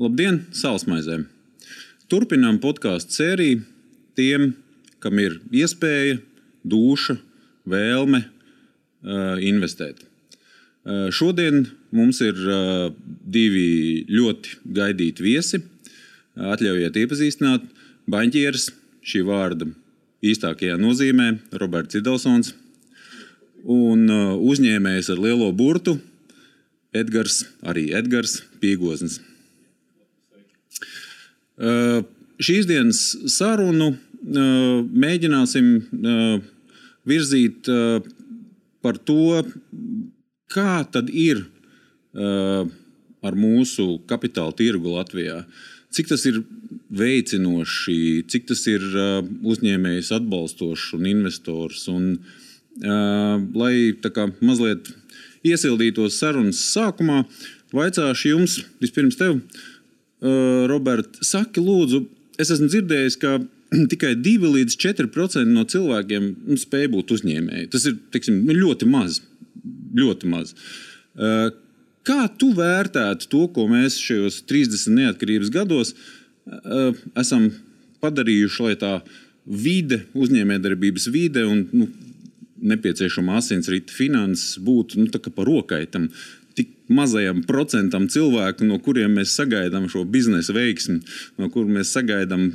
Labdien, Sālsmaizēm! Turpinām podkāstu sēriju tiem, kam ir iespēja, duša, vēlme uh, investēt. Uh, šodien mums ir uh, divi ļoti gaidīti viesi. Atļaujiet iepazīstināt, banķieris, šī vārda īstākajā nozīmē, Roberts Idelsons un uzņēmējs ar lielo burtu Edgars, arī Edgars Pīgoznis. Šīs dienas sarunu mēģināsim virzīt par to, kā tad ir ar mūsu kapitāla tirgu Latvijā. Cik tas ir veicinoši, cik tas ir uzņēmējs atbalstošs un investors. Un, lai kā, mazliet iesildītos sarunas sākumā, vaicāšu jums vispirms tev, Robert, saki lūdzu, es esmu dzirdējis, ka tikai 2 līdz 4% no cilvēkiem nu, spēj būt uzņēmēji. Tas ir tiksim, nu, ļoti maz. Ļoti maz. Kā tu vērtētu to, ko mēs šajos 30 neatkarības gados esam padarījuši, lai tā vide, uzņēmējdarbības vide un nu, nepieciešama asinsrita finanses būtu nu, par rokai tam tik mazajam procentam cilvēku, no kuriem mēs sagaidām šo biznesa veiksmi, no kuriem mēs sagaidām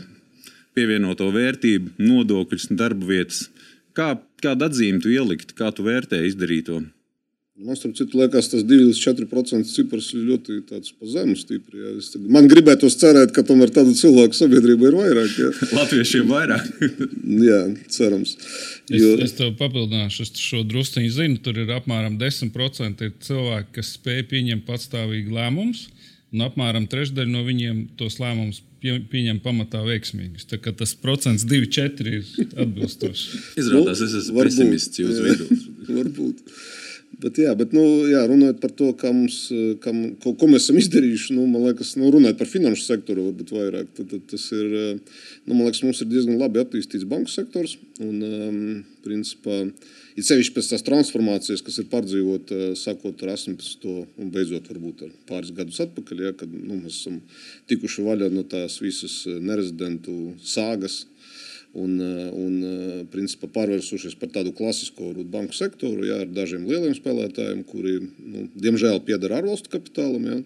pievienoto vērtību, nodokļus, darba vietas. Kā, kādu atzīmi tu ielikt, kā tu vērtē izdarīto? Man liekas, tas 2 līdz 4% cipars ir ļoti pa zemu stipri. Ja. Es, man gribētu cerēt, ka tomēr tādu cilvēku sabiedrība ir vairāk. Ja. Latviešiem vairāk. Jā, cerams. Jo... Es, es tev papildināšu, es šo druskuļi zinu. Tur ir apmēram 10% ir cilvēki, kas spēj pieņemt patstāvīgu lēmumus, un apmēram trešdaļa no viņiem tos lēmumus pieņem pamatā veiksmīgus. Tā kā tas procents 2,4 ir atbilstošs. Izrādās, es esmu pesimists jūsu vidū. Varbūt. Bet, jā, bet nu, jā, runājot par to, mums, kam, ko, ko mēs esam izdarījuši, nu, man liekas, nu, runājot par finanšu sektoru, varbūt vairāk, tad, tad tas ir, nu, man liekas, mums ir diezgan labi attīstīts banku sektors. Un, um, principā, ir sevišķi pēc tās transformācijas, kas ir pārdzīvot, sākot ar 18. un beidzot varbūt ar pāris gadus atpakaļ, ja, kad nu, mēs esam tikuši vaļā no tās visas nerezidentu sāgas un, eh, un eh, principā, pārvērsušies par tādu klasisko banku sektoru jā, ar dažiem lieliem spēlētājiem, kuri, nu, diemžēl, pieder ārvalstu kapitālam. Jā.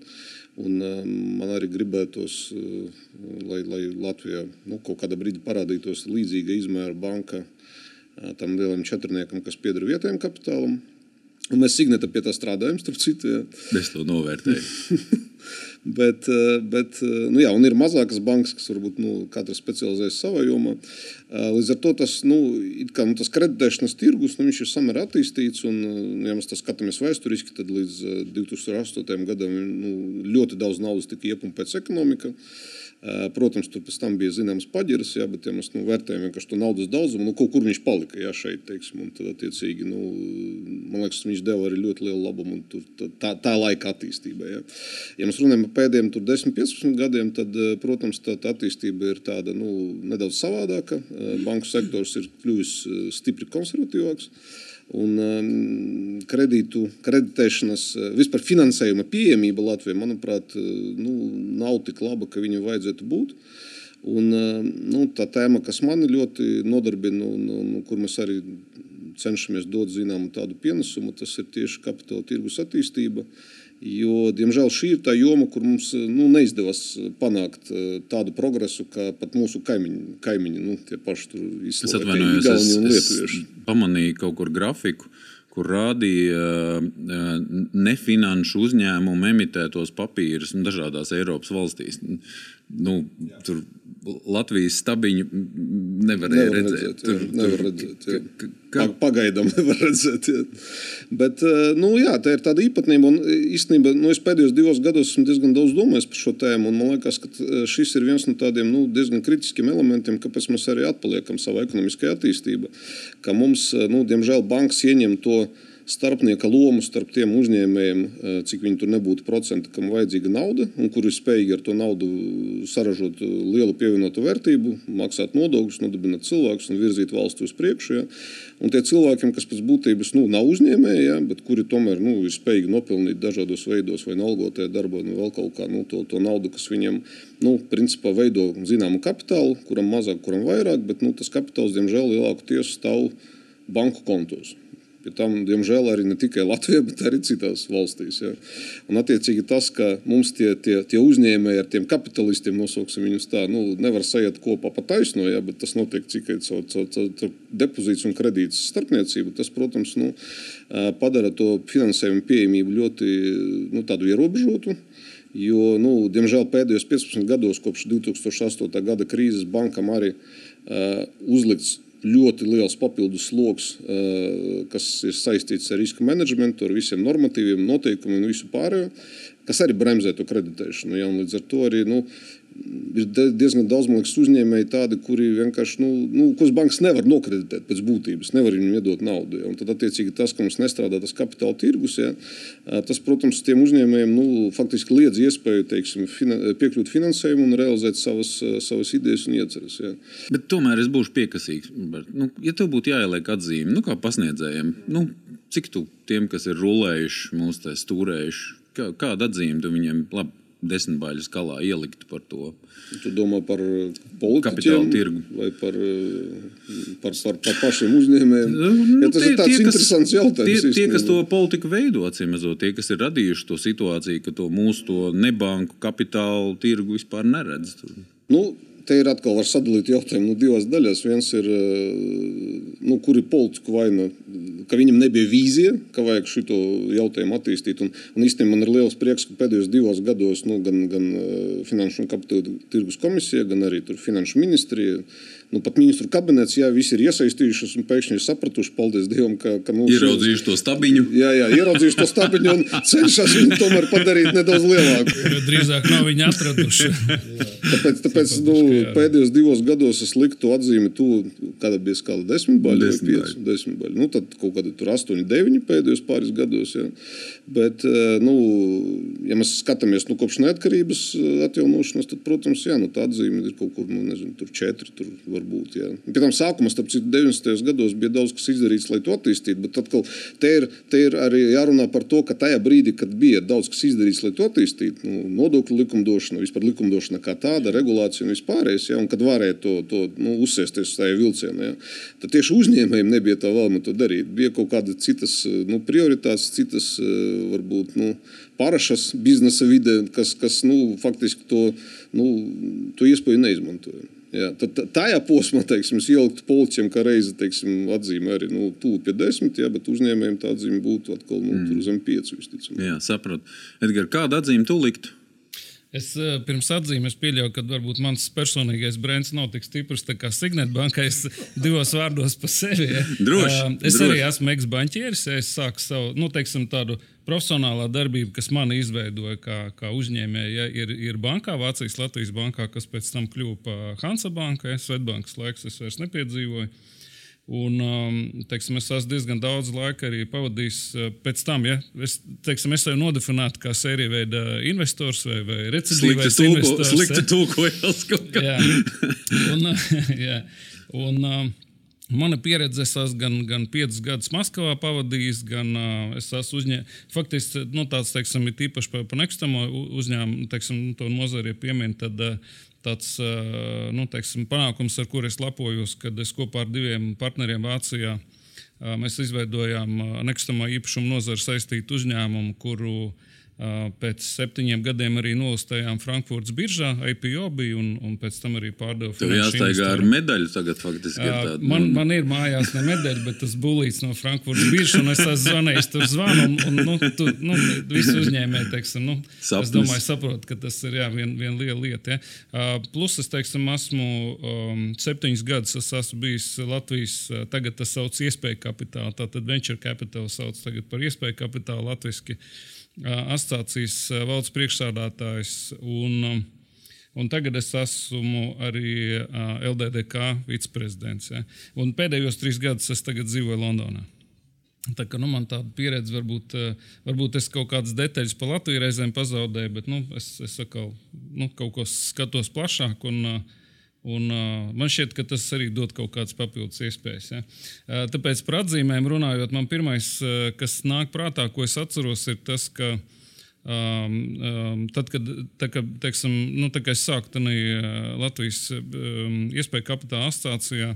Un, uh, man arī gribētos, lai, lai Latvijā nu, kaut kādā brīdī parādītos līdzīga izmēra banka tam lielam četrniekam, kas pieder vietējiem kapitālam. Un mēs Signeta pie tā strādājam, starp citu. Jā. Es to novērtēju. Bet, eh, bet eh, nu, jā, ir mazākas bankas, kas varbūt nu, katra specializējas savā jomā. Eh, līdz ar to tas, nu, kā, nu, tas kreditēšanas tirgus nu, ir samērā attīstīts. Un, ja mēs skatāmies vēsturiski, tad līdz 2008. gadam nu, ļoti daudz naudas tika iepumpēts ekonomikā. Uh, Protams, tur pēc tam bija zināmas paģiras, jā, bet ja mēs nu, vērtējam vienkārši to naudas daudzumu, nu, kaut kur viņš palika jā, šeit. Teiksim, tad, attiecīgi, nu, man liekas, viņš deva arī ļoti lielu labumu tur, tā, tā laika attīstībai. Jā. Ja mēs runājam par pēdējiem 10, 15 gadiem, tad, protams, tā, tā attīstība ir tāda nu, nedaudz savādāka. Banku sektors ir kļuvis stipri konservatīvāks un um, kredītu, kreditēšanas, uh, vispār finansējuma pieejamība Latvijai, manuprāt, uh, nu, nav tik laba, ka viņai vajadzētu būt. Un, nu, tā tēma, kas mani ļoti nodarbina, un, un, un kur mēs arī cenšamies dot zināmu tādu pienesumu, tas ir tieši kapitāla tirgus attīstība. Uh, Jo, diemžēl šī ir tā joma, kur mums nu, neizdevās panākt eh, tādu progresu, kā pat mūsu kaimiņi, kaimiņi nu, tie paši izslēgti. Es, es, es pamanīju kaut kur grafiku, kur rādīja eh, nefinanšu uzņēmumu emitētos papīrus dažādās Eiropas valstīs. Nu, tur Latvijas stabiņu nevarēja nevar redzēt. redzēt tur, nevar redzēt jā. Ka, Pagaidām nevar redzēt. Jā. Bet nu, jā, tā ir tāda īpatnība. Un, īstenībā, nu, es pēdējos divos gados esmu diezgan daudz domājis par šo tēmu. Man liekas, ka šis ir viens no tādiem nu, diezgan kritiskiem elementiem, kāpēc mēs arī atpaliekam savā ekonomiskajā attīstībā. Ka mums, nu, diemžēl, bankas ieņem to starpnieka lomu starp tiem uzņēmējiem, cik viņi tur nebūtu procenti, kam vajadzīga nauda, un kuri ir spējīgi ar to naudu saražot lielu pievienotu vērtību, maksāt nodokļus, nodibināt cilvēkus un virzīt valsti uz priekšu. Ja. Un tie cilvēkiem, kas pēc būtības nu, nav uzņēmēji, ja, bet kuri tomēr nu, ir spējīgi nopelnīt dažādos veidos, vai nalgotajā darbā, nu, vēl kaut kā nu, to, to naudu, kas viņiem nu, principā veido zināmu kapitālu, kuram mazāk, kuram vairāk, bet nu, tas kapitāls, diemžēl, lielāku tiesu stāv banku kontos. Pie tam, diemžēl, arī ne tikai Latvijā, bet arī citās valstīs. Ja. Un, attiecīgi, tas, ka mums tie, tie, tie uzņēmēji ar tiem kapitalistiem, nosauksim viņus tā, nu, nevar sajiet kopā pa taisno, ja, bet tas notiek tikai caur, caur, caur, caur depozīts un kredītas starpniecību. Tas, protams, nu, padara to finansējumu pieejamību ļoti nu, ierobežotu. Jo, nu, diemžēl pēdējos 15 gados, kopš 2008. gada krīzes, bankam arī uh, uzlikts ļoti liels papildus sloks, kas ir saistīts ar riska menedžmentu, ar visiem normatīviem, noteikumiem un visu pārējo, kas arī bremzē to kreditēšanu. Ja, līdz ar to arī nu, ir diezgan daudz liekas, uzņēmēji, tādi, kuri vienkārši, nu, nu, kurus bankas nevar nokreditēt pēc būtības, nevar viņiem iedot naudu. Ja? Un tad, attiecīgi, tas, ka mums nestrādā tas kapitāla tirgus, ja? tas, protams, tiem uzņēmējiem nu, faktiski liedz iespēju teiksim, finan piekļūt finansējumam un realizēt savas, savas idejas un ieceres. Ja? Bet tomēr es būšu piekasīgs. Nu, ja tev būtu jāieliek atzīme, nu, kā pasniedzējiem, nu, cik tu tiem, kas ir rulējuši, mūsu stūrējuši, kā, kādu atzīmi tu viņiem labi desmitbaļu skalā ieliktu par to. Tu domā par kapitāla tirgu vai par, par, par, par pašiem uzņēmējiem? Nu, ja, tas tie, ir tāds tie, interesants jautājums. Tie, tie, kas to politiku veido, atcīmezot, tie, kas ir radījuši to situāciju, ka to mūsu to nebanku kapitāla tirgu vispār neredz. Nu, te ir atkal var sadalīt jautājumu nu, divās daļās. Viens ir, nu, kur ir politiku vaina, ka viņam nebija vīzija, ka vajag šo jautājumu attīstīt. Un, un īstenībā man ir liels prieks, ka pēdējos divos gados nu, gan, gan Finanšu un Kapitāla tirgus komisija, gan arī Finanšu ministrija nu, pat ministru kabinets, jā, visi ir iesaistījušies un pēkšņi ir sapratuši, paldies Dievam, ka, ka mums ieraudzījuši to stabiņu. Jā, jā, ieraudzījuši to stabiņu un cenšas viņu tomēr padarīt nedaudz lielāku. Drīzāk nav viņi atraduši. tāpēc tāpēc nu, pēdējos divos gados es liktu atzīmi, tu, kāda bija skala desmit baļi vai pieci, desmit baļi. Nu, tad kaut kādi tur astoņi, deviņi pēdējos pāris gados. Jā. Bet, eh, nu, ja mēs skatāmies nu, kopš neatkarības eh, atjaunošanas, tad, protams, jā, nu, tā atzīme ir kaut kur, nu, nezinu, tur četri, tur varbūt. Jā. Pēc tam sākumā, starp citu, 90. gados bija daudz kas izdarīts, lai to attīstītu, bet atkal te ir, te ir arī jārunā par to, ka tajā brīdī, kad bija daudz kas izdarīts, lai to attīstītu, nu, nodokļu likumdošana, vispār likumdošana kā tāda, regulācija un vispārējais, ja, un kad varēja to, to nu, uzsēsties tajā vilcienā, ja, tad tieši uzņēmējiem nebija tā vēlme to darīt. Bija kaut kādas citas nu, prioritātes, citas varbūt nu, parašas biznesa vidē, kas, kas nu, faktiski to, nu, to iespēju neizmantoja. Jā, tad tajā posmā, teiksim, ielikt policijam, kā reizi, teiksim, atzīme arī nu, tuvu pie desmit, jā, bet uzņēmējiem tā atzīme būtu atkal nu, mm. zem pieci. Jā, saprotu. Edgar, kādu atzīmi tu liktu? Es eh, pirms atzīmes pieļauju, ka varbūt mans personīgais brands nav tik stiprs kā Signet bankai. Es divos vārdos par sevi. Droši, uh, es droši. arī esmu ex-banķieris. Es sāku savu nu, teiksim, tādu profesionālā darbību, kas man izveidoja kā, kā uzņēmēju, ja, ir, ir bankā, Vācijas Latvijas bankā, kas pēc tam kļuva par Hansa banku. Ja, Svetbankas laiks es vairs nepiedzīvoju. Un, um, teiksim, es esmu diezgan daudz laika arī pavadījis uh, pēc tam. Ja? Es, teiksim, es sevi nodefinētu kā sēriju veida investors vai, vai investors. Slikti tūkojās kaut kā. jā. Un, jā. Un, um, Mana pieredze, es esmu gan, gan 5 gadus Maskavā pavadījis, gan uh, es esmu uzņēmis. Faktiski nu, tāds teiksim, ir īpaši par pa nekustamo uzņēmumu, teiksim, to nozari pieminu. Tad, uh, tāds nu, teiksim, panākums, ar kuriem es lepojos, kad es kopā ar diviem partneriem Vācijā mēs izveidojām nekustamā īpašuma nozara saistītu uzņēmumu, kuru Pēc septiņiem gadiem arī nostājām Frankfurtas biržā, IPO bija un, un pēc tam arī pārdevu. Tur jāstaigā ar medaļu tagad faktiski. Tāda, man, man ir mājās ne medaļa, bet tas bulīts no Frankfurtas biržas, un es esmu zvanījis tur zvanu, un, un nu, tu, nu, visi uzņēmēji, teiksim, nu, Sapnis. es domāju, saprot, ka tas ir jā, viena vien liela lieta. Ja. Plus es, teiksim, esmu um, septiņus gadus, es esmu bijis Latvijas, tagad tas sauc iespēju kapitālu, tātad venture capital sauc tagad par iespēju kapitālu latviski. Uh, asociācijas valdes priekšsādātājs. Un, Un tagad es esmu arī LDDK viceprezidents. Ja? Un pēdējos trīs gadus es dzīvoju Londonā. Tā kā, nu, man tāda pieredze, varbūt, varbūt es kaut kādas detaļas par Latviju reizēm pazaudēju, bet nu, es, es atkal, nu, kaut ko skatos plašāk. Un, un, man šķiet, ka tas arī dod kaut kādas papildus iespējas. Ja. Tāpēc par atzīmēm runājot, man pirmais, kas nāk prātā, ko es atceros, ir tas, ka Um, um, tad, kad, tā, ka, teiksim, nu, tā, es sāku tajā Latvijas um, iespēju kapitāla asociācijā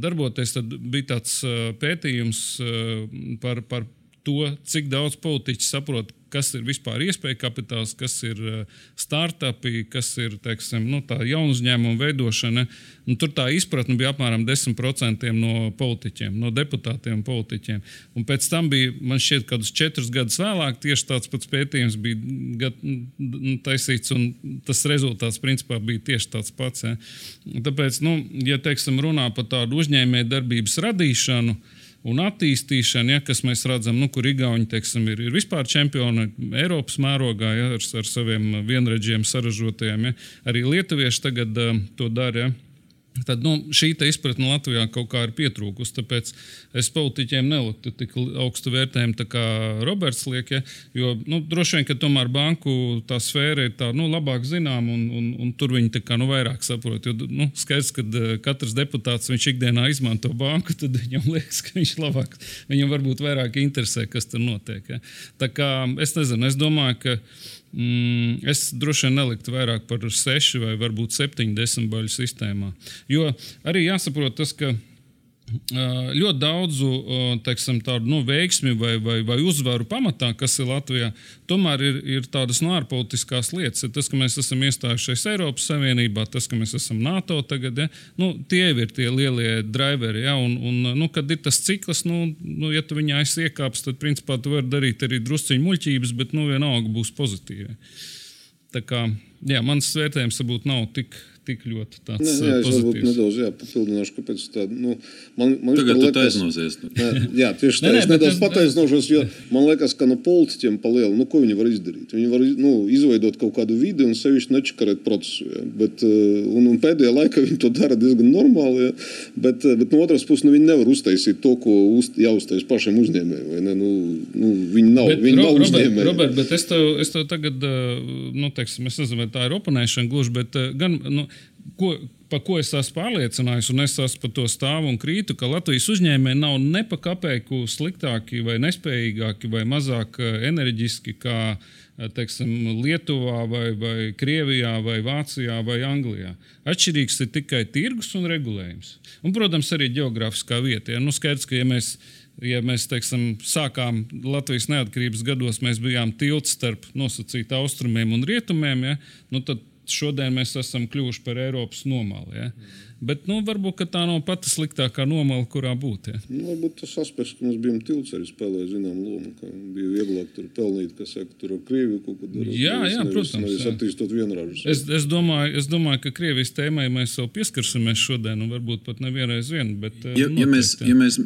darboties, tad bija tāds uh, pētījums uh, par, par to, cik daudz politiķi saprot, kas ir vispār iespēja kapitāls, kas ir eh, startupi, kas ir teiksim, nu, jaunu uzņēmumu veidošana. Nu, tur tā izpratne bija apmēram 10% no politiķiem, no deputātiem, politiķiem. Un pēc tam bija, man šķiet, ka kādus četrus gadus vēlāk tieši tāds pats pētījums bija gat, nu, taisīts, un tas rezultāts principā bija tieši tāds pats. Ja. Tāpēc, nu, ja teiksim, runā par tādu uzņēmēju darbības radīšanu, uh, un attīstīšana, ja, kas mēs redzam, nu, kur Igauni teiksim, ir, ir vispār čempioni Eiropas mērogā ja, ar, ar saviem vienreģiem saražotajiem. Ja. Arī lietuvieši tagad uh, to dara. Ja. Tad nu, šī izpratne Latvijā kaut kā ir pietrūkusi. Tāpēc es politiķiem neliktu tik augstu vērtējumu, kā Roberts liek. Ja, jo nu, droši vien, ka tomēr banku tā sfēra ir tā, nu, labāk zināma, un, un, un tur viņi kā, nu, vairāk saprot. Jo nu, skaidrs, ka eh, katrs deputāts viņš ikdienā izmanto banku, tad viņam liekas, ka viņš labāk, viņam varbūt vairāk interesē, kas tur notiek. Ja. Tā kā es nezinu, es domāju, ka. Mm, es droši vien neliktu vairāk par 6 vai varbūt 70 baļu sistēmā. Jo arī jāsaprot tas, ka ļoti daudzu teiksim, tādu nu, veiksmi vai, vai, vai uzvaru pamatā, kas ir Latvijā, tomēr ir, ir tādas no ārpolitiskās lietas. Ir tas, ka mēs esam iestājušies Eiropas Savienībā, tas, ka mēs esam NATO tagad, ja? nu, tie ir tie lielie driveri. Ja? Un, un, nu, kad ir tas cikls, nu, nu, ja tu viņā esi iekāpis, tad principā tu vari darīt arī drusciņu muļķības, bet nu, vienalga būs pozitīvi. Tā kā, jā, mans vērtējums varbūt nav tik, tik ļoti tāds nē, nē, es varbūt nedaudz jā, papildināšu, kāpēc tā, nu, man, man Tagad tu taisnosies. Nē, jā, tieši tā, nē, es nedaudz pataisnošos, jo man liekas, ka no politiķiem palielu, nu, ko viņi var izdarīt? Viņi var, nu, izveidot kaut kādu vidi un sevišķi nečakarēt procesu, jā, bet, eh, un, un pēdējā laikā viņi to dara diezgan normāli, jā, bet, eh, bet no otras puses, nu, viņi nevar uztaisīt to, ko uz, jāuztais pašiem uzņēmējiem, vai ne? Nu, nu, viņi nav, bet, viņi nav Robert, uzņēmēji. Robert, bet es tev, es tev tagad, eh, nu, teiksim, es nezinu, vai tā ir oponēšana gluži, bet gan, nu, ko, par ko es esmu pārliecinājies, un es esmu par to stāvu un krītu, ka Latvijas uzņēmēji nav ne pa kapeiku sliktāki, vai nespējīgāki, vai mazāk eh, enerģiski kā eh, teiksim, Lietuvā, vai, vai Krievijā, vai Vācijā, vai Anglijā. Atšķirīgs ir tikai tirgus un regulējums. Un, protams, arī geogrāfiskā vieta. Ja? Nu, skaidrs, ka ja mēs ja mēs teiksim, sākām Latvijas neatkarības gados, mēs bijām tilts starp nosacītu austrumiem un rietumiem, ja, nu tad šodien mēs esam kļuvuši par Eiropas nomali. Ja? Mm. Bet nu, varbūt tā nav pati sliktākā nomala, kurā būt. Ja? Nu, varbūt tas aspekts, ka mums bija tilts, arī spēlēja zināmu lomu. Bija vieglāk tur pelnīt, kas saka, tur ar Krieviju kaut ko darīt. Jā, jā, nevis, protams. Nevis jā. attīstot vienražus. Es, es, domāju, es domāju, ka Krievijas tēmai mēs vēl pieskarsimies šodien, un varbūt pat nevienreiz vien. Bet, ja, noteikti, ja, mēs, ja mēs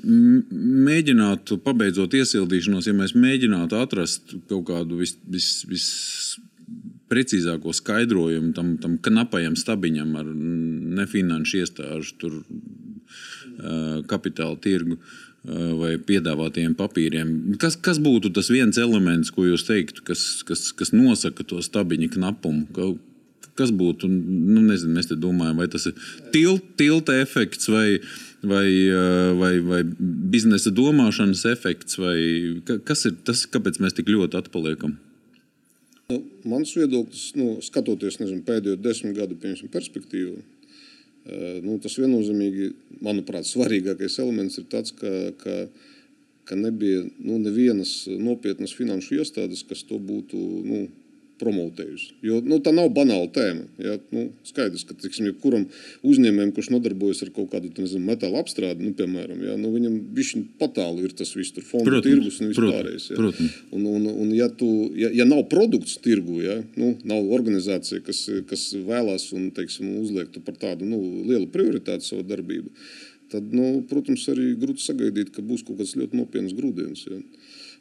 mēģinātu, pabeidzot iesildīšanos, ja mēs mēģinātu atrast kaut kādu vis, vis, vis precīzāko skaidrojumu tam, tam knapajam stabiņam ar nefinanšu iestāžu tur, kapitāla tirgu vai piedāvātiem papīriem. Kas, kas būtu tas viens elements, ko jūs teiktu, kas, kas, kas nosaka to stabiņu knapumu? Kas būtu, nu, nezinu, mēs te domājam, vai tas ir tilt, tilta efekts vai, vai, vai, vai biznesa domāšanas efekts, vai kas ir tas, kāpēc mēs tik ļoti atpaliekam? Nu, mans viedoklis, nu, skatoties nezinu, pēdējo desmit gadu perspektīvu, nu, tas viennozīmīgi, manuprāt, svarīgākais elements ir tas, ka, ka, ka nebija nu, nevienas nopietnas finanšu iestādes, kas to būtu nu, promotējusi. Jo nu, tā nav banāla tēma. Ja? Nu, skaidrs, ka tiksim, jebkuram uzņēmējam, kurš nodarbojas ar kaut kādu nezinu, metāla apstrādi, nu, piemēram, ja? nu, viņam viņš patālu ir tas viss, tur fonda protams, tirgus un viss pārējais. Ja? Protams. Un, un, un ja, tu, ja, ja nav produkts tirgu, ja? nu, nav organizācija, kas, kas vēlās un teiksim, uzliek par tādu nu, lielu prioritāti savu darbību, tad, nu, protams, arī grūti sagaidīt, ka būs kaut kāds ļoti nopietns grūdienis. Ja?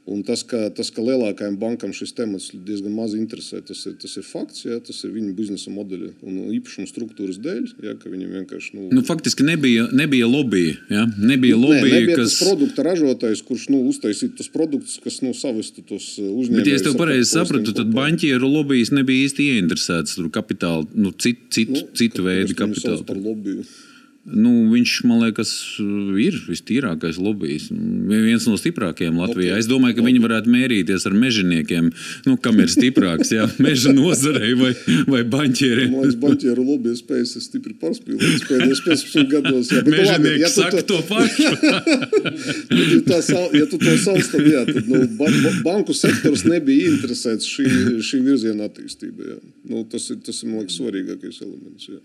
Un tas, ka, tas, ka lielākajām bankām šis temats diezgan maz interesē, tas ir, tas ir fakts. Ja, tas ir viņu biznesa modeļa un īpašuma struktūras dēļ. Ja, viņam vienkārši. Nu, nu, faktiski nebija, nebija lobby. Ja? Nebija lobby, Nē, nebija kas. Tas produkta ražotājs, kurš nu, uztaisītu tos produktus, kas nu, savestu tos uzņēmumus. Bet, ja es tev pareizi sapratu, tad banķieru lobbyis nebija īsti ieinteresēts tur kapitāla, nu, cit, cit, nu, citu veidu kapitālu. Nu, viņš, man liekas, ir vistīrākais lobbyis. Viens no stiprākajiem Latvijā. Es domāju, ka viņi varētu mērīties ar mežģiniekiem. Nu, kam ir stiprāks? Jā, meža nozarei vai, vai banķieriem. Man liekas, banķieru lobby spējas ir stipri pārspīlētas pēdējos 15 gados. Jā, labi, ja saka to, to pašu. ja, tā, ja tu to sauc, tad, jā, tad nu, banku sektors nebija interesēts šī, šī virziena attīstībā. Jā. Nu, tas, ir, tas ir, man liekas, svarīgākais elements. Jā.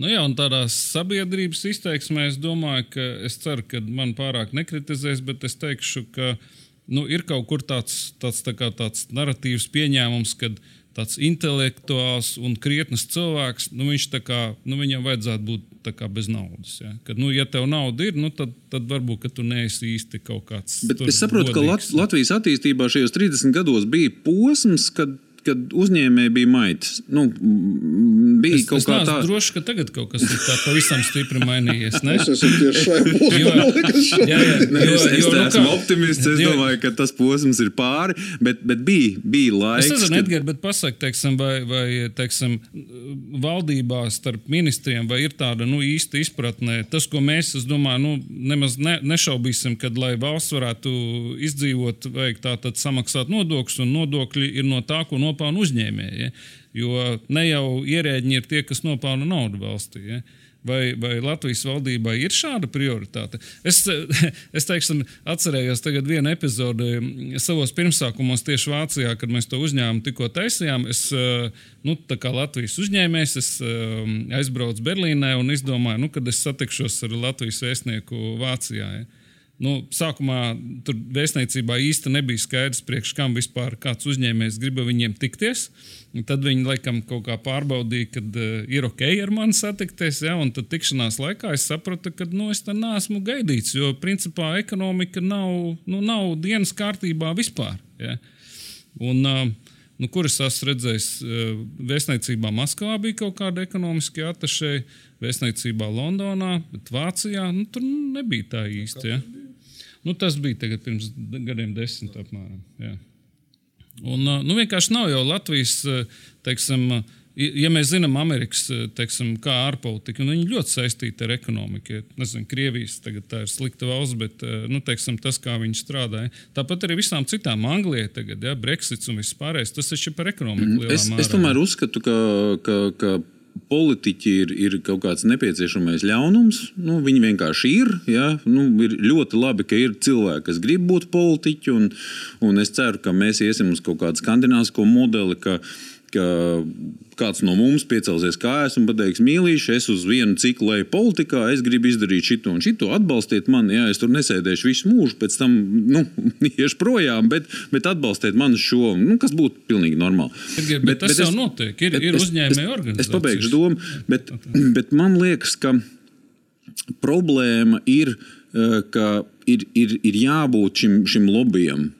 Nu jā, un tādā sabiedrības izteiksmē es domāju, ka es ceru, ka man pārāk nekritizēs, bet es teikšu, ka nu, ir kaut kur tāds, tāds, tā tāds narratīvs pieņēmums, ka tāds intelektuāls un krietnes cilvēks, nu, kā, nu, viņam vajadzētu būt kā, bez naudas. Ja? Kad, nu, ja tev nauda ir, nu, tad, tad varbūt tu neesi īsti kaut kāds. Bet es saprotu, godīgs. ka Latvijas attīstībā šajos 30 gados bija posms, kad kad uzņēmēji bija maitas. Nu, bija es, kaut es kā tāda. Es droši, ka tagad kaut kas ir tā pavisam stipri mainījies. Ne? Es esmu tieši šajā posmā. Jā, jā, ne, jo, es, es jo, nu esmu kā, optimists. Es jo, domāju, ka tas posms ir pāri, bet, bet bija, bija laiks. Es nezinu, kad... Edgar, bet pasak, teiksim, vai, vai teiksim, valdībā starp ministriem vai ir tāda nu, īsta izpratne. Tas, ko mēs, es domāju, nu, nemaz ne, nešaubīsim, kad lai valsts varētu izdzīvot, vajag tā tad samaksāt nodokļus, un nodokļi ir no tā, ko nopelnīt nopelna uzņēmēji. Ja? Jo ne jau ierēģiņi ir tie, kas nopelna naudu valstī. Ja? Vai, vai Latvijas valdībā ir šāda prioritāte? Es, es teiksim, atcerējos vienu epizodi savos pirmsākumos tieši Vācijā, kad mēs to uzņēmumu tikko taisījām. Es, nu, kā Latvijas uzņēmējs, es aizbraucu Berlīnē un izdomāju, nu, kad es satikšos ar Latvijas vēstnieku Vācijā. Ja? Nu, sākumā tur vēstniecībā īsti nebija skaidrs, priekš kam vispār kāds uzņēmējs grib viņiem tikties. Un tad viņi laikam kaut kā pārbaudīja, ka uh, ir ok ar mani satikties. Ja? Un tad tikšanās laikā es sapratu, ka nu, es tam neesmu gaidīts. Jo principā ekonomika nav, nu, nav dienas kārtībā vispār. Ja? Un, uh, nu, kur es esmu redzējis, uh, vēstniecībā Maskavā bija kaut kāda ekonomiska atašēja, vēstniecībā Londonā, bet Vācijā nu, tur nebija tā īsti. Ja? Nu, tas bija pirms gadiem, desmit apmēram. Jā. Un, nu, vienkārši nav jau Latvijas, teiksim, ja mēs zinām Amerikas, teiksim, kā ārpolitika, nu, viņi ļoti saistīti ar ekonomiku. Nezinu, Krievijas tagad tā ir slikta valsts, bet nu, teiksim, tas, kā viņi strādāja. Tāpat arī visām citām Anglijai tagad, ja, Brexits un viss pārējais, tas taču ir par ekonomiku. Mm, es, mērā. es tomēr uzskatu, ka, ka, ka politiķi ir, ir kaut kāds nepieciešamais ļaunums. Nu, viņi vienkārši ir. Ja? Nu, ir ļoti labi, ka ir cilvēki, kas grib būt politiķi. Un, un es ceru, ka mēs iesim uz kaut kādu skandināvisko modeli. Ka, ka kāds no mums piecelsies kājās un pateiks, mīlīši, es uz vienu ciklu eju politikā, es gribu izdarīt šito un šito, atbalstiet mani. Jā, es tur nesēdēšu visu mūžu, pēc tam nu, iešu projām, bet, bet atbalstiet mani šo, nu, kas būtu pilnīgi normāli. Bet, bet, bet tas bet jau es, notiek, ir, ir uzņēmēji organizācijas. Es pabeigšu domu, bet, bet man liekas, ka problēma ir, eh, ka ir, ir, ir jābūt šim, šim lobbyam.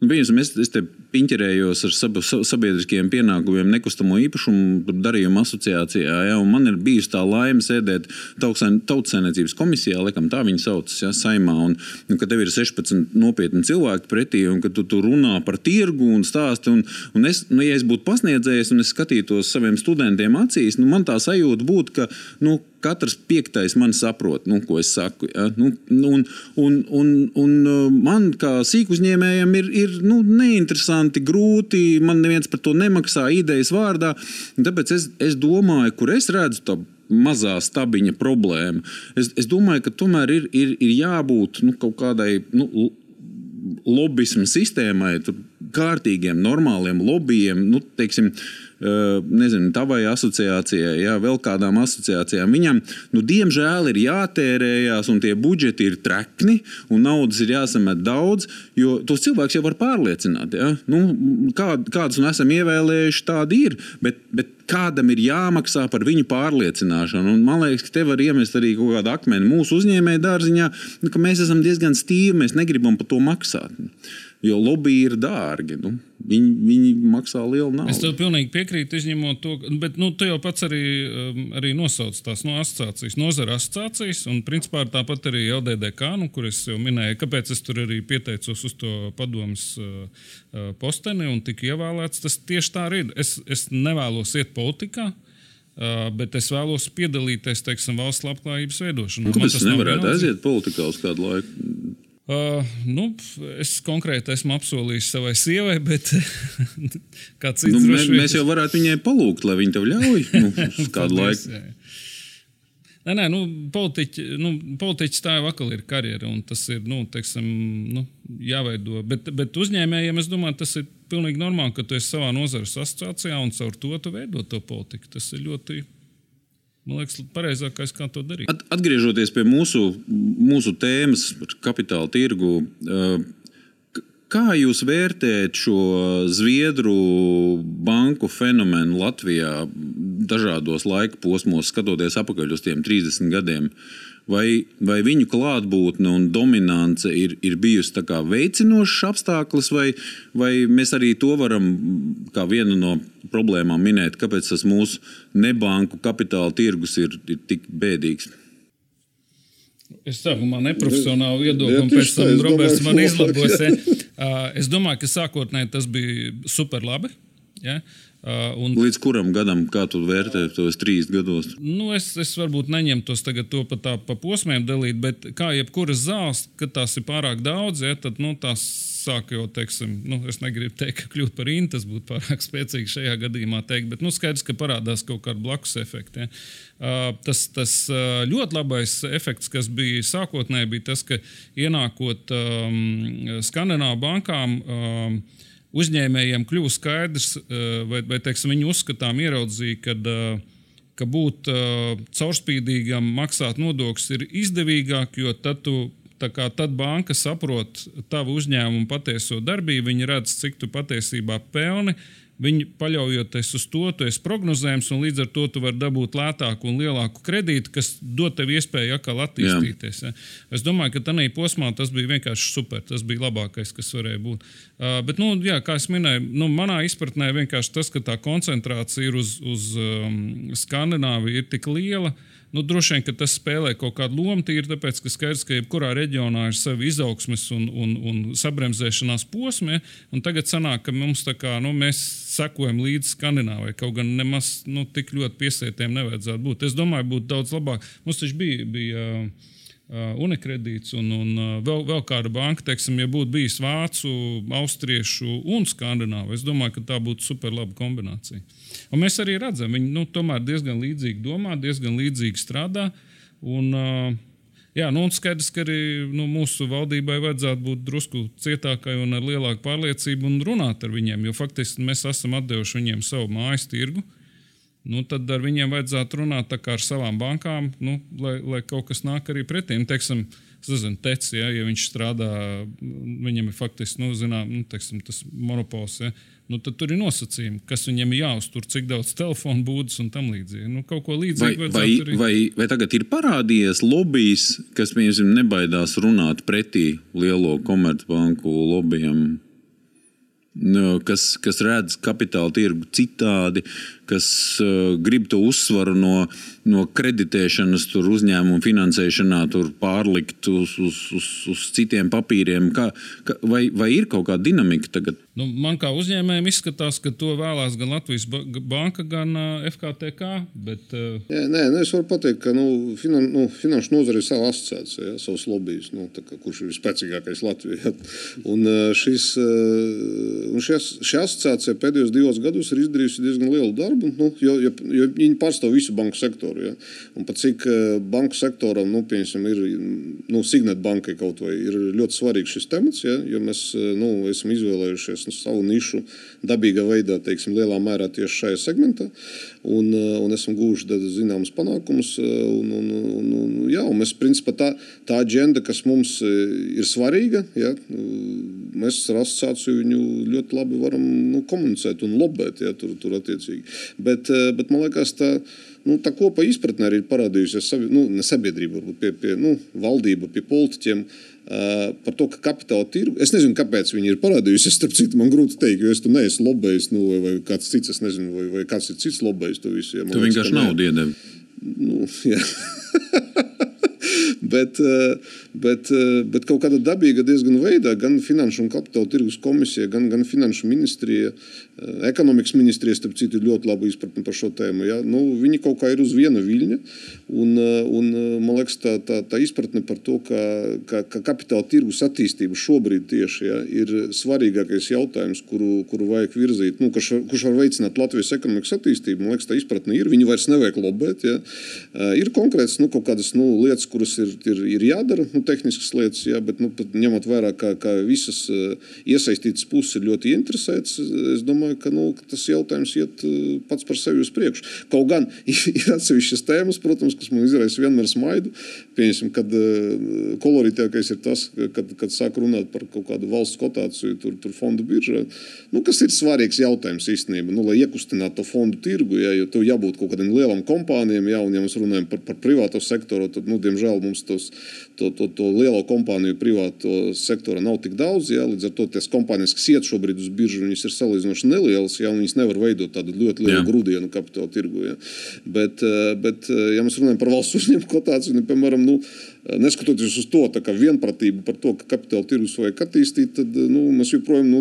Nu, es, es te piņķerējos ar sab sabiedriskiem pienākumiem, nekustamo īpašumu darījumu asociācijā. Ja, man ir bijusi tā laime sēdēt tautsēmniecības komisijā, laikam tā viņa saucas, ja, saimā. Un, un, kad tev ir 16 nopietni cilvēki pretī, un kad tu, tu runā par tirgu un stāstu, un, un es, nu, ja es būtu pasniedzējis un es skatītos saviem studentiem acīs, nu, man tā sajūta būtu, ka nu, katrs piektais man saprot, nu, ko es saku. Ja? Nu, un, un, un, un man kā sīkuzņēmējam ir, ir nu, neinteresanti interesanti, grūti. Man neviens par to nemaksā idejas vārdā. Tāpēc es, es domāju, kur es redzu to mazā stabiņa problēma. Es, es domāju, ka tomēr ir, ir, ir jābūt nu, kaut kādai nu, lobbyismu sistēmai, kārtīgiem, normāliem lobbyiem. Nu, teiksim, uh, nezinu, tavai asociācijai, jā, vēl kādām asociācijām. Viņam, nu, diemžēl, ir jātērējās, un tie budžeti ir trekni, un naudas ir jāsamet daudz, jo tos cilvēkus jau var pārliecināt. Ja? Nu, kā, kādus nu esam ievēlējuši, tādi ir. Bet, bet kādam ir jāmaksā par viņu pārliecināšanu. Un man liekas, ka te var iemest arī kaut kādu akmeni mūsu uzņēmēju dārziņā, nu, ka mēs esam diezgan stīvi, mēs negribam par to maksāt. Jo lobby ir dārgi. Nu, viņi, viņi maksā lielu naudu. Es tev pilnīgi piekrītu, izņemot to, bet nu, tu jau pats arī, um, arī nosauc tās no asociācijas, nozara asociācijas, un principā tāpat arī LDDK, nu, kur es jau minēju, kāpēc es tur arī pieteicos uz to padomus uh, uh, posteni un tika ievēlēts. Tas tieši tā arī ir. Es, es nevēlos iet politikā. Uh, bet es vēlos piedalīties teiksim, valsts labklājības veidošanā. Kāpēc tas nevarētu aiziet politikā uz kādu laiku? Uh, nu, es konkrēti esmu apsolījis savai sievai, bet kāds cits nu, mēs, droši vien- mēs jau varētu viņai palūgt, lai viņa tev ļauj nu, kādu laiku. jā. Nē, nē, nu, politiķi, nu, politiķis tā jau atkal ir karjera, un tas ir nu, teiksim, nu, jāveido. Bet, bet uzņēmējiem es domāju, tas ir pilnīgi normāli, ka tu esi savā nozares asociācijā un caur to tu veido to politiku. Tas ir ļoti, man liekas, pareizākais, kā to darīt. At, atgriežoties pie mūsu, mūsu tēmas kapitāla tirgu, uh, k- kā jūs vērtējat šo Zviedru banku fenomenu Latvijā dažādos laika posmos, skatoties atpakaļ uz tiem 30 gadiem? Vai, vai viņu klātbūtne un dominance ir, ir bijusi veicinošs apstākļus, vai, vai mēs arī to varam kā vienu no problēmām minēt, kāpēc tas mūsu nebanku kapitāla tirgus ir, ir tik bēdīgs? Es sākumā neprofesionāli viedokli, un pēc tam Roberts man izlabos. Es domāju, ka sākotnēji tas bija super labi. Ja? Uh, Un Līdz kuram gadam, kā tu vērtē tos trīs gados? Nu, es, es varbūt neņemtos tagad to pa, tā, pa posmiem dalīt, bet kā jebkuras zāles, kad tās ir pārāk daudz, ja, tad nu, tās sāk jau, teiksim, nu, es negribu teikt, ka kļūt par īņķi, tas būtu pārāk spēcīgi šajā gadījumā teikt, bet nu, skaidrs, ka parādās kaut kāda blakus efekta. Ja. Uh, tas, tas uh, ļoti labais efekts, kas bija sākotnēji, bija tas, ka ienākot um, Skandināvu bankām. Um, uzņēmējiem kļuva skaidrs, eh, vai, vai teiksim, viņi uzskatām, ieraudzīja, kad, eh, ka būt eh, caurspīdīgam, maksāt nodokļus ir izdevīgāk, jo tad, tu, kā, tad banka saprot tavu uzņēmumu patieso darbību, viņi redz, cik tu patiesībā pelni. Viņi paļaujoties uz to, tu esi prognozējams, un līdz ar to tu vari dabūt lētāku un lielāku kredītu, kas dod tev iespēju atkal attīstīties. Ja. Es domāju, ka tajā posmā tas bija vienkārši super. Tas bija labākais, kas varēja būt. Uh, bet, nu, jā, kā jau minēju, nu, manā izpratnē vienkārši tas, ka tā koncentrācija ir uz, uz um, Skandināviju, ir tik liela. Nu, droši vien, tas spēlē kaut kādu lomu, tīri tāpēc, ka skaidrs, ka jebkurā reģionā ir savi izaugsmes un, un, un sabremzēšanās posmi. un Tagad sanāk, ka mums tā kā nu, mēs sekojam līdzi Skandināvijai. Kaut gan nemaz nu, tik ļoti piesietiem nevajadzētu būt. Es domāju, būtu daudz labāk. Mums taču bija. bija Uh, Unikredīts un, un uh, vēl, vēl kāda banka, teiksim, ja būtu bijis vācu, austriešu un skandināvu, es domāju, ka tā būtu super laba kombinācija. Un mēs arī redzam, viņi nu, tomēr diezgan līdzīgi domā, diezgan līdzīgi strādā. Un, uh, Jā, nu, un skaidrs, ka arī nu, mūsu valdībai vajadzētu būt drusku cietākai un ar lielāku pārliecību un runāt ar viņiem. Jo faktiski mēs esam devuši viņiem savu mājas tirgu. Nu, tad ar viņiem vajadzētu runāt ar savām bankām, nu, lai, lai kaut kas nāk arī pretī. Nu, teiksim, es nezinu, tec, ja, ja viņš strādā, viņam ir faktiski nu, zinām, nu, teiksim, tas monopols. Ja, nu, tad tur ir nosacījumi, kas viņam ir jāuztur, cik daudz telefonu būdas un tam līdzīgi. Nu, kaut ko Vai, līdzīgu vai, vajadzētu arī. vai, vai tagad ir parādījies lobbyis, kas piemēram nebaidās runāt pretī lielo komercbanku lobbyiem? Nu, kas, kas redz kapitāla tirgu citādi, kas uh, grib to uzsvaru no, no kreditēšanas, tur uzņēmumu finansēšanā, tur pārlikt uz, uz, uz, uz citiem papīriem. Kā, kā, vai, vai ir kaut kāda dinamika tagad? Nu, man kā uzņēmējiem izskatās, ka to vēlās gan Latvijas ba- banka, gan uh, FKTK. Bet, uh, Jā, nē, nu es varu pateikt, ka nu, finan, nu, finanšu nozare ir sava asociācija, ja, savs lobbyis, nu, tā kā, kurš ir spēcīgākais Latvijā. Un, šis, un šis, šī asociācija pēdējos divos gados ir izdarījusi diezgan lielu darbu, nu, jo, jo, jo viņi pārstāv visu banku sektoru. Ja. Un pat cik uh, banku sektoram, nu, piemēram, ir nu, Signet bankai kaut vai ir ļoti svarīgs šis temats, ja, jo mēs uh, nu, esam izvēlējušies nu, savu nišu dabīgā veidā, teiksim, lielā mērā tieši šajā segmentā. Un, uh, un esam guvuši zināmas panākumus. Un, un, un, un, jā, un mēs, principā, tā, tā aģenda, kas mums ir svarīga, ja, nu, mēs ar asociāciju viņu ļoti labi varam nu, komunicēt un lobēt ja, tur, tur attiecīgi. Bet, uh, bet man liekas, tā, nu, tā kopā izpratnē arī ir parādījusies nu, ne sabiedrība, varbūt pie, pie nu, valdība, pie politiķiem. Uh, par to, ka kapitāla tirgu. Es nezinu, kāpēc viņi ir parādījušies. Starp citu, man grūti pateikt, jo es tur neesmu lobējis, nu, vai, vai kāds cits, es nezinu, vai, vai kāds ir cits lobējis to visu. Ja, tu vienkārši naudu iedevi. Nu, bet, bet, bet kaut kādā dabīga diezgan veidā gan Finanšu un Kapitāla tirgus komisija, gan, gan Finanšu ministrija Ekonomikas ministrija, starp citu, ir ļoti labi izpratne par šo tēmu. Ja? Nu, viņi kaut kā ir uz viena viļņa. Un, un, man liekas, tā, tā, tā izpratne par to, ka, ka, ka kapitāla tirgus attīstība šobrīd tieši ja, ir svarīgākais jautājums, kuru, kuru vajag virzīt, nu, kurš, kurš var veicināt Latvijas ekonomikas attīstību. Man liekas, tā izpratne ir. Viņi vairs nevajag lobēt. Ja. Ir konkrētas nu, kaut kādas nu, lietas, kuras ir, ir, ir jādara, nu, tehniskas lietas, ja, bet nu, ņemot vērā, ka, ka visas iesaistītas puses ir ļoti interesētas, es domāju, domāju, ka, nu, tas jautājums iet pats par sevi uz priekšu. Kaut gan ir atsevišķas tēmas, protams, kas man izraisa vienmēr smaidu. Pieņemsim, kad koloritākais ir tas, kad, kad sāk runāt par kaut kādu valsts kotāciju, tur, tur fondu biržā. Nu, kas ir svarīgs jautājums īstenībā, nu, lai iekustinātu to fondu tirgu, ja, jo tev jābūt kaut kādam lielam kompānijam, ja, un ja mēs runājam par, par privāto sektoru, tad, nu, diemžēl mums tos, to, to, to lielo kompāniju privāto sektora nav tik daudz. Ja, līdz ar to tās kompānijas, kas iet šobrīd uz biržu, viņas ir salīdzinoši nelielas, ja viņas nevar veidot tādu ļoti lielu Jā. grūdienu kapitāla tirgu. Ja. Bet, eh, bet, eh, ja mēs runājam par valsts uzņēmumu kotāciju, piemēram, nu, neskatoties uz to vienprātību par to, ka kapitāla tirgus vajag attīstīt, tad nu, mēs joprojām nu,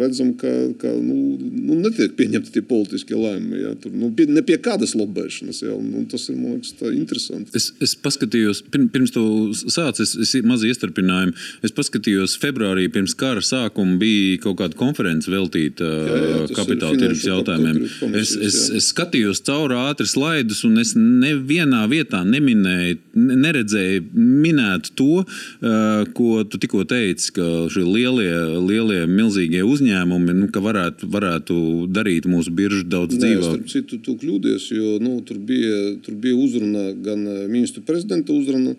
redzam, ka, ka nu, nu, netiek pieņemti tie politiskie lēmumi. Ja, tur, nu, pie, ne pie kādas lobēšanas. Ja, un tas ir liekas, interesanti. Es, es paskatījos, pirms tu sāc, es, es mazu iestarpinājumu. Es paskatījos, februārī pirms kara sākuma bija kaut kāda konference veltīta jā, jā, kapitāla tirgus jautājumiem. Es, es, es skatījos cauri ātri slaidus, un es nevienā vietā neminēju, neredzēju minētu to, uh, ko tu tikko teici, ka šie lielie, lielie milzīgie uzņēmumi nu, varētu, varētu darīt mūsu biržu daudz dzīvāku. Citu, tu kļūdies, jo nu, tur, bija, tur bija uzruna gan uh, ministru prezidenta uzruna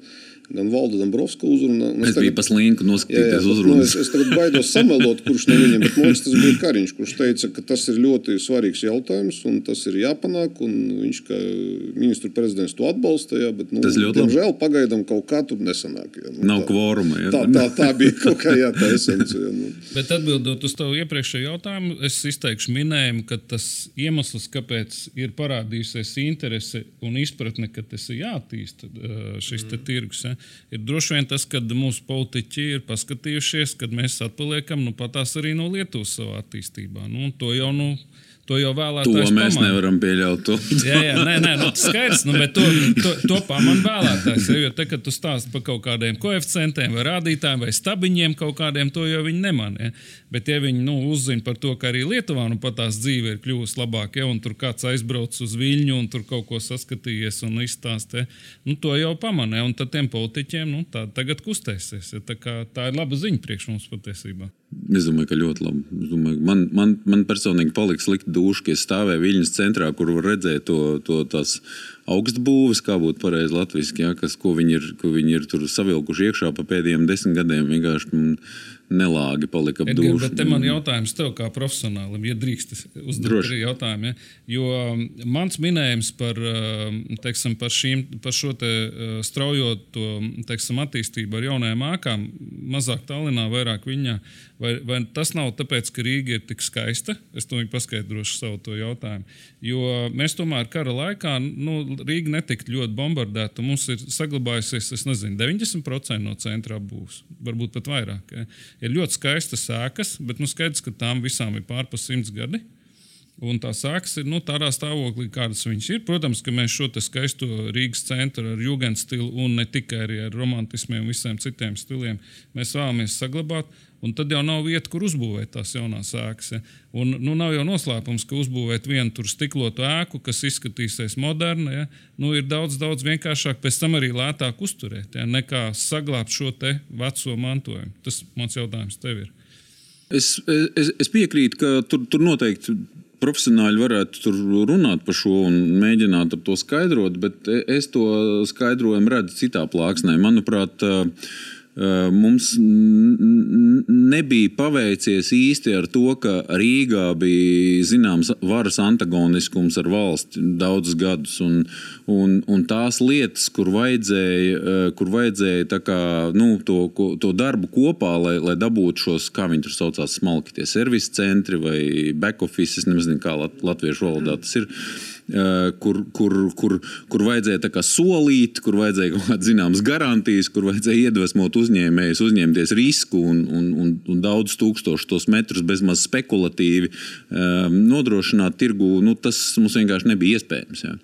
gan Valda Dombrovska uzruna. Es, es tagad, biju pa slinku noskatīties uzrunu. Nu, es, es tagad baidos samelot, kurš no viņiem, bet man liekas, tas bija Kariņš, kurš teica, ka tas ir ļoti svarīgs jautājums un tas ir jāpanāk. Viņš kā ministru prezidents to atbalsta, jā, bet, nu, diemžēl, pagaidām kaut kā tur nesanāk. Jā, nu, Nav tā, kvoruma. Jā. Tā, tā, tā bija kaut kā jā, tā esence. Jā, nu. Bet atbildot uz tavu iepriekšējo jautājumu, es izteikšu minējumu, ka tas iemesls, kāpēc ir parādījusies interese un izpratne, ka tas ir jāattīsta šis mm. tirgus. Ja, ir droši vien tas, ka mūsu politiķi ir paskatījušies, kad mēs atpaliekam nu, patās arī no Lietuvas savā attīstībā. Nu, to jau nu, To jau vēlētājs to mēs pamana. nevaram pieļaut. Jā, jā, nē, nē, nu, tas skaidrs, nu, bet to, to, to pamana vēlētājs. Jo te, kad tu stāsti par kaut kādiem koeficientiem vai rādītājiem vai stabiņiem kaut kādiem, to jau viņi nemanīja. Bet, ja viņi nu, uzzina par to, ka arī Lietuvā nu, pat tās dzīve ir kļuvusi labāka, ja un tur kāds aizbrauc uz Viļņu un tur kaut ko saskatījies un izstāstīja, nu, to jau pamanīja. Un tad tiem politiķiem nu, tā tagad kustēsies. Ja, tā, kā, tā ir laba ziņa priekš mums patiesībā. Es domāju, ka ļoti labi. Domāju, man, man, man personīgi paliks slikti duši, ka es stāvēju Viļņas centrā, kur var redzēt to, to tās augstbūves, kā būtu pareizi latviešu, ja, kas, ko viņi ir, ko viņi ir savilkuši iekšā pa pēdējiem desmit gadiem. Vienkārši nelāgi palika ap dūšu. Bet te man jautājums tev kā profesionālim, ja drīkst uzdot arī jautājumu. Ja? Jo um, mans minējums par, um, teiksim, par, šīm, par šo te uh, straujo to, teiksim, attīstību ar jaunajām ēkām, mazāk Tallinā, vairāk viņa, vai, vai tas nav tāpēc, ka Rīga ir tik skaista? Es to paskaidrošu savu jautājumu. Jo mēs tomēr kara laikā, nu, Rīga netika ļoti bombardēta. Mums ir saglabājusies, es nezinu, 90% no centrā būs, varbūt pat vairāk. Ja? ir ļoti skaistas sēkas, bet nu, skaidrs, ka tām visām ir pārpas simts gadi. Un tā sākas ir nu, tādā stāvoklī, kādas viņas ir. Protams, ka mēs šo skaisto Rīgas centru ar jūgens stilu un ne tikai ar romantismiem visiem citiem stiliem mēs vēlamies saglabāt. Un tad jau nav vieta, kur uzbūvēt tās jaunās ēkas. Ja. Un, nu, nav jau noslēpums, ka uzbūvēt vienu tur stiklotu ēku, kas izskatīsies moderna, ja, nu, ir daudz, daudz vienkāršāk, pēc tam arī lētāk uzturēt, ja, nekā saglabāt šo veco mantojumu. Tas mans jautājums tev ir. Es, es, es piekrītu, ka tur, tur noteikti profesionāļi varētu runāt par šo un mēģināt to skaidrot, bet es to skaidrojumu redzu citā plāksnē. Manuprāt, Mums nebija paveicies īsti ar to, ka Rīgā bija zināms varas antagoniskums ar valsti daudzus gadus. Un, un, un tās lietas, kur vajadzēja, kur vajadzēja kā, nu, to, to darbu kopā, lai, lai dabūtu šos, kā viņi tur saucās, smalki tie servisa centri vai back office, es nezinu, kā latviešu valodā tas ir kur, kur, kur, kur vajadzēja solīt, kur vajadzēja kaut kādas zināmas garantijas, kur vajadzēja iedvesmot uzņēmējus, uzņemties risku un, un, un, un daudz tūkstošu tos metrus bezmaz spekulatīvi nodrošināt tirgu. Nu, tas mums vienkārši nebija iespējams. Jā.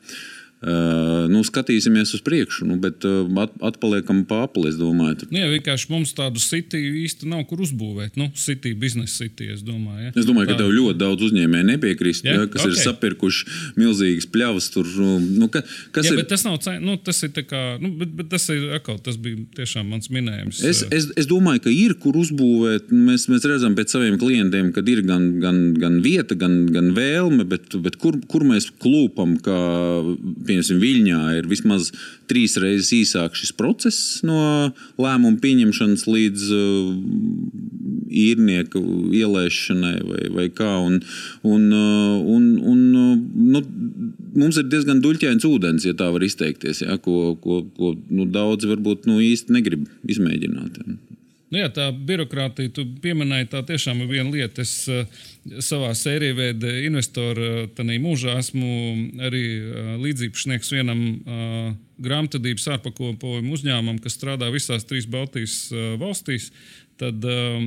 Uh, nu, skatīsimies uz priekšu, nu, bet at, atpaliekam pāri. Es domāju, nu, jā, vienkārši mums tādu sitiju īsti nav kur uzbūvēt. Nu, sitiju biznesa sitiju, es domāju. Ja? Es domāju, ka tev ļoti daudz uzņēmēju nepiekrist, ja? Ja, kas okay. ir sapirkuši milzīgas pļavas. Tur, nu, ka, kas jā, ir? Tas, nav, nu, tas ir kā, nu, bet, bet tas ir atkal, tas bija tiešām mans minējums. Es, es, es domāju, ka ir kur uzbūvēt. Mēs, mēs redzam pēc saviem klientiem, ka ir gan, gan, gan vieta, gan, gan vēlme, bet, bet kur, kur mēs klūpam, ka piemēram, Viļņā ir vismaz trīs reizes īsāks šis process no lēmuma pieņemšanas līdz uh, īrnieku ielaišanai vai, vai kā. Un, un, uh, un, un, uh, nu, mums ir diezgan duļķains ūdens, ja tā var izteikties, ja, ko, ko, ko nu, daudzi varbūt nu, īsti negrib izmēģināt. Ja. Nu jā, tā birokrātija, tu pieminēji, tā tiešām ir viena lieta. Es uh, savā sērijā veida investoru mūžā esmu arī līdzīpašnieks vienam uh, grāmatvedības ārpakalpojumu uzņēmumam, kas strādā visās trīs Baltijas uh, valstīs. Tad uh,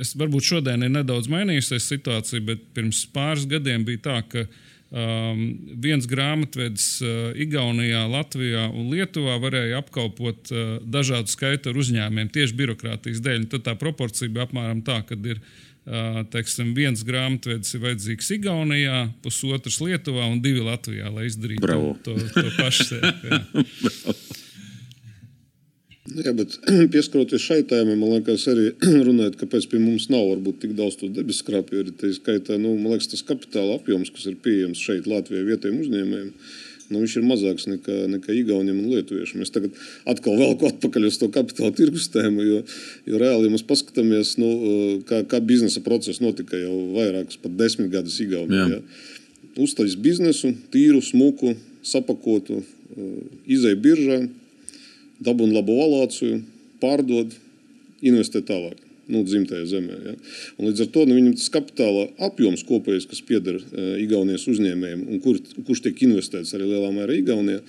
es varbūt šodien ir nedaudz mainījusies situācija, bet pirms pāris gadiem bija tā, ka Um, viens grāmatvedis uh, Igaunijā, Latvijā un Lietuvā varēja apkalpot uh, dažādu skaitu ar uzņēmumiem tieši birokrātijas dēļ. Tad tā proporcija bija apmēram tā, ka ir uh, teiksim, viens grāmatvedis ir vajadzīgs Igaunijā, pusotrs Lietuvā un divi Latvijā, lai izdarītu Bravo. to, to, pašu. Jā, bet pieskaroties šai tēmai, man liekas, arī runājot, kāpēc pie mums nav varbūt tik daudz to debesu skrapju. Ir tā skaitā, nu, man liekas, tas kapitāla apjoms, kas ir pieejams šeit Latvijai vietējiem uzņēmējiem. Nu, viņš ir mazāks nekā, nekā Igauniem un Lietuviešiem. Mēs tagad atkal velku atpakaļ uz to kapitāla tirgus tēmu, jo, jo reāli, ja mēs paskatāmies, nu, kā, kā biznesa process notika jau vairākus, pat desmit gadus Igaunijā. Uztaisīt biznesu, tīru, smuku, sapakotu, izēju biržā dabūna labu valāciju, pārdod, investē tālāk nu, dzimtajā zemē. Ja? Un līdz ar to nu, viņam tas kapitāla apjoms kopējais, kas pieder uh, Igaunijas uzņēmējiem, un kur, kurš tiek investēts arī lielā mērā Igaunijā,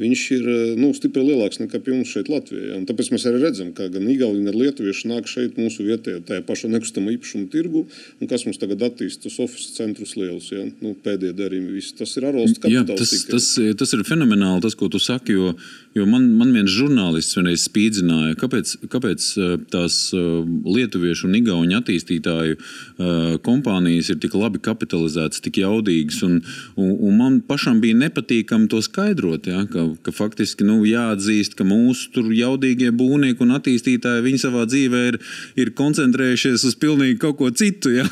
viņš ir uh, nu, stipri lielāks nekā pie mums šeit Latvijā. Un tāpēc mēs arī redzam, ka gan Igauni, gan Lietuvieši nāk šeit mūsu vietējā, tajā pašā nekustamo īpašumu tirgu, un kas mums tagad attīstīts, tos oficiālus centrus lielus, ja? nu, pēdējie darījumi, viss tas ir ārvalstu kapitāls. Jā, tas, tikai. tas, tas ir fenomenāli, tas, ko tu saki, jo, jo man, man viens žurnālists vienreiz spīdzināja, kāpēc, kāpēc tās lietas lietuviešu un igauņu attīstītāju kompānijas ir tik labi kapitalizētas, tik jaudīgas. Un, un, un man pašam bija nepatīkami to skaidrot, ja, ka, ka faktiski nu, jāatzīst, ka mūsu jaudīgie būvnieki un attīstītāji viņi savā dzīvē ir, ir koncentrējušies uz pilnīgi kaut ko citu. Ja,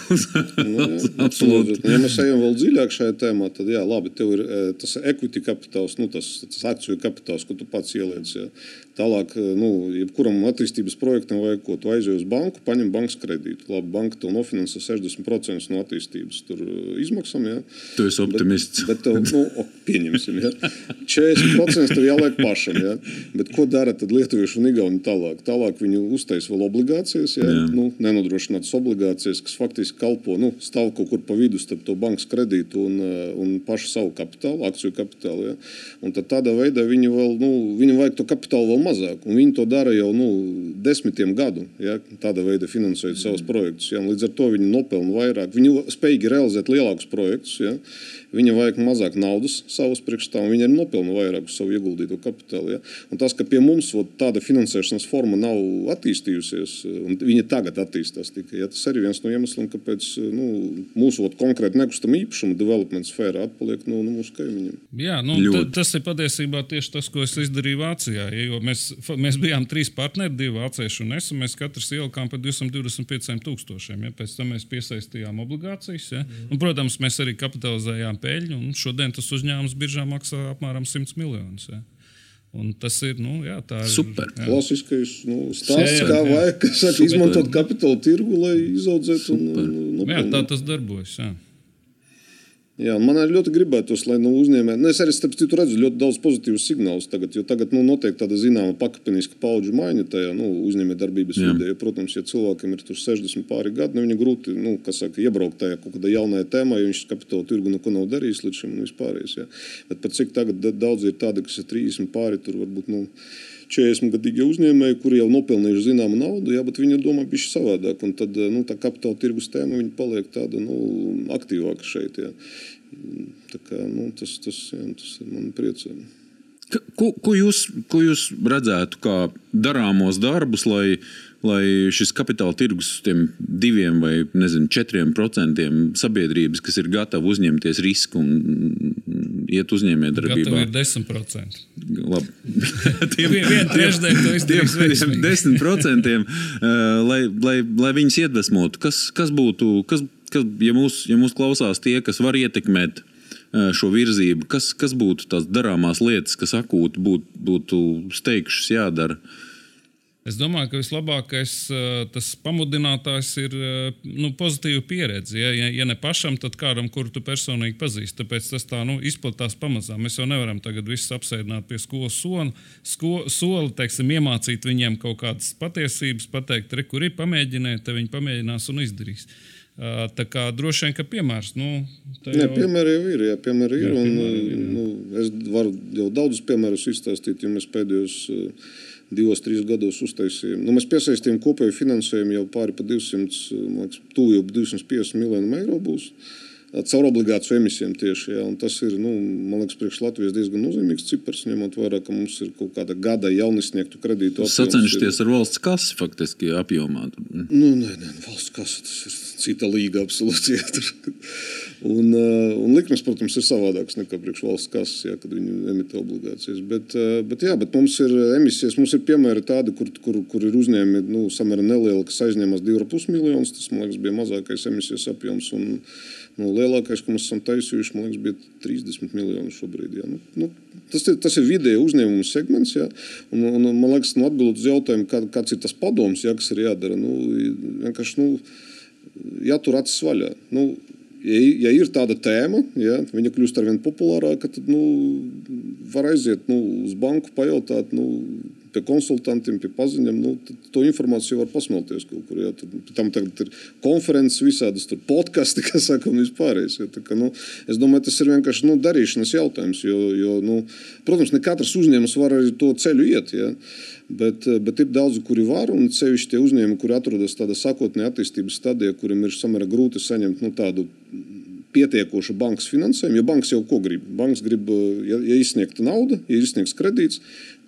nu, absolūti. Ja mēs ejam vēl dziļāk šajā tēmā, tad jā, labi, tev ir tas equity kapitāls, nu, tas, tas akciju kapitāls, ko tu pats ieliec. Ja. Tālāk, nu, jebkuram attīstības projektam vajag ko tu aizjūti uz banku, paņem bankas kredītu. Labi, banka tev nofinansē 60% no attīstības tur, izmaksām. Ja? Tu esi optimists. Bet, bet tev, nu, pieņemsim, ja? 40% tev jāliek pašam. Ja? Bet ko dara lietuvieši un igauni tālāk? Tālāk viņi uztais vēl obligācijas, ja? Nu, nenodrošinātas obligācijas, kas faktiski kalpo, nu, stāv kaut kur pa vidu starp to bankas kredītu un, un pašu savu kapitālu, akciju kapitālu. Ja? Un tad tādā veidā viņi vēl, nu, viņam vajag to kapitālu vēl mazāk. Un viņi to dara jau nu, desmitiem gadu, ja, tāda veida finansējot savus projektus. Ja, līdz ar to viņi nopelna vairāk. Viņi spēj realizēt lielākus projektus. Ja. Viņam vajag mazāk naudas savas priekšstā, un viņi arī nopelna vairāk savu ieguldīto kapitālu. Ja? Un tas, ka pie mums ot, tāda finansēšanas forma nav attīstījusies, un viņa tagad attīstās tikai, ja? tas arī viens no iemesliem, kāpēc nu, mūsu ot, konkrēti nekustamā īpašuma development sfēra atpaliek no, no mūsu kaimiņiem. Jā, nu, tas ir patiesībā tieši tas, ko es izdarīju Vācijā. Ja, mēs, mēs bijām trīs partneri, divi vācieši un es, un mēs katrs ielikām par 225 tūkstošiem. Ja? Pēc tam mēs piesaistījām obligācijas. Ja? Un, protams, mēs arī kapitalizējām peļņu. Šodien tas uzņēmums biržā maksā apmēram 100 miljonus. Ja. Un tas ir nu, jā, ir, super. Jā. Klasiskais nu, stāsts, jā, jā, kā vajag saka, izmantot kapitāla tirgu, lai izaudzētu. Un, un, jā, tā tas darbojas. Jā. Jā, man arī ļoti gribētos, lai no nu, uzņēmējiem, nu, es arī starp citu redzu ļoti daudz pozitīvus signālus tagad, jo tagad nu, notiek tāda zināma pakāpeniska paudžu maiņa tajā nu, uzņēmējdarbības vidē. Jo, protams, ja cilvēkam ir 60 pāri gadi, nu, viņam grūti nu, saka, iebraukt tajā kaut kādā jaunajā tēmā, jo viņš kapitāla tirgu neko nav darījis līdz šim un vispārējais. Ja. Bet par cik tagad daudz ir tādi, kas ir 30 pāri, tur varbūt. Nu, 40 gadīgi uzņēmēji, kuri jau nopelnījuši zināmu naudu, jā, bet viņi domā bišķi savādāk. Un tad nu, tā kapitāla tirgus tēma paliek tāda nu, aktīvāka šeit. Jā. Tā kā, nu, tas, tas, jā, tas man priecē. Ko, ko, jūs, ko jūs redzētu kā darāmos darbus, lai, lai šis kapitāla tirgus tiem diviem vai nezinu, četriem procentiem sabiedrības, kas ir gatavi uzņemties risku un iet uzņēmējdarbībā. Tā ir 10%. Labi. tiem viena trešdaļa to izdarīs. Tiem 10%, lai, lai, lai viņus iedvesmotu. Kas, kas būtu, kas, kas, ja mūs, ja mūs klausās tie, kas var ietekmēt šo virzību, kas, kas būtu tās darāmās lietas, kas akūti būtu, būtu steigšas jādara? Es domāju, ka vislabākais tas pamudinātājs ir nu, pozitīva pieredze. Ja, ja, ja ne pašam, tad kādam, kuru tu personīgi pazīsti. Tāpēc tas tā nu, izplatās pamazām. Mēs jau nevaram tagad visus apsēdināt pie skolas soli, sko, soli teiksim, iemācīt viņiem kaut kādas patiesības, pateikt, re, kur ir pamēģiniet, te viņi pamēģinās un izdarīs. Tā kā droši vien, ka piemērs. Nu, jau... Jā, piemēri jau ir. Jā, piemēri ir, jā, piemēri ir un, nu, es varu jau daudzus piemērus izstāstīt, jo mēs pēdējos. Uh, divos, trīs gados uztaisījām. Nu, mēs piesaistījām kopēju finansējumu jau pāri pa 200, liekas, tuvu jau 250 miljoniem eiro būs. Caur obligāciju emisijām tieši. Jā, tas ir, nu, man liekas, priekš Latvijas diezgan nozīmīgs cipars, ņemot vērā, ka mums ir kaut kāda gada jaunisniegtu kredītu. Sacenšties ar valsts kasi faktiski apjomā. Nu, nē, nē, valsts kasa tas ir cita līga absolūti. Un, uh, un likmes, protams, ir savādākas nekā priekšvalsts kases, ja, kad viņi emitē obligācijas. Bet, uh, bet, jā, bet mums ir emisijas, mums ir piemēri tādi, kur, kur, kur ir uzņēmumi nu, samērā nelieli, kas aizņemas 2,5 miljonus. Tas, man liekas, bija mazākais emisijas apjoms. Un, nu, lielākais, ko mēs esam taisījuši, man liekas, bija 30 miljoni šobrīd. Ja. Nu, nu, tas, ir, tas ir vidēji uzņēmumu segments. Ja. Un, un, man liekas, nu, atbildot uz jautājumu, kā, kāds ir tas padoms, ja, kas ir jādara. Nu, vienkārši, nu, jātur acis vaļā. Nu, ja, ja ir tāda tēma, ja, viņa kļūst ar vien populārāka, tad nu, var aiziet nu, uz banku, pajautāt, nu, pie konsultantiem, pie paziņām. Nu, to informāciju var pasmelties kaut kur. Ja, tad, tam tagad ir konferences, visādas podkāstu, kas saka, un vispārējais. Ja, ka, nu, es domāju, tas ir vienkārši nu, darīšanas jautājums. Jo, jo, nu, protams, ne katrs uzņēmums var arī to ceļu iet. Ja. Bet, bet ir daudzi, kuri var, un sevišķi tie uzņēmumi, kuri atrodas tādā sākotnējā attīstības stadijā, kuriem ir samērā grūti saņemt nu, tādu pietiekošu bankas finansējumu. Jo bankas jau ko grib? Bankas grib, ja, ja izsniegta nauda, ja izsniegts kredīts,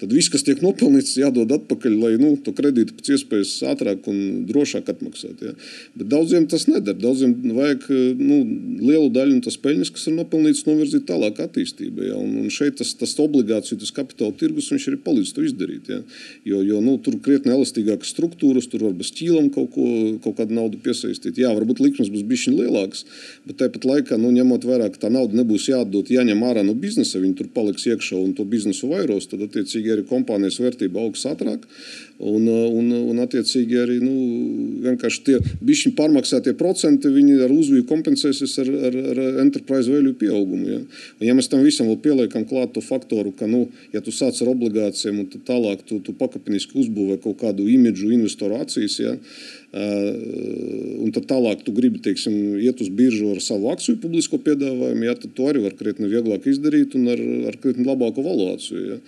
tad viss, kas tiek nopelnīts, jādod atpakaļ, lai nu, to kredītu pēc iespējas ātrāk un drošāk atmaksātu. Ja. Bet daudziem tas neder. Daudziem vajag nu, lielu daļu no tās peļņas, kas ir nopelnītas, novirzīt tālāk attīstībai. Ja. Un, un šeit tas, tas obligāciju, tas kapitāla tirgus, viņš arī palīdz to izdarīt. Ja. Jo, jo nu, tur krietni elastīgākas struktūras, tur var bez ķīlam kaut, ko, kaut kādu naudu piesaistīt. Jā, varbūt likmes būs bišķiņ lielākas, bet tāpat laikā, nu, ņemot vērā, ka tā nauda nebūs jādod, jāņem ārā no biznesa, viņi tur paliks iekšā un to biznesu vairos, tad attiecīgi attiecīgi arī kompānijas vērtība augs ātrāk. Un, un, un attiecīgi arī nu, vienkārši tie bišķi pārmaksātie procenti, viņi ar uzviju kompensēsies ar, ar, ar enterprise value pieaugumu. Ja? Un, ja mēs tam visam vēl pieliekam klāt to faktoru, ka, nu, ja tu sāc ar obligācijām un tālāk tu, tu pakāpeniski uzbūvē kaut kādu imidžu investoru acīs, ja? Un tad tālāk tu gribi teiksim, iet uz biržu ar savu akciju publisko piedāvājumu, ja, tad to arī var krietni vieglāk izdarīt un ar, ar krietni labāku valuāciju. Ja.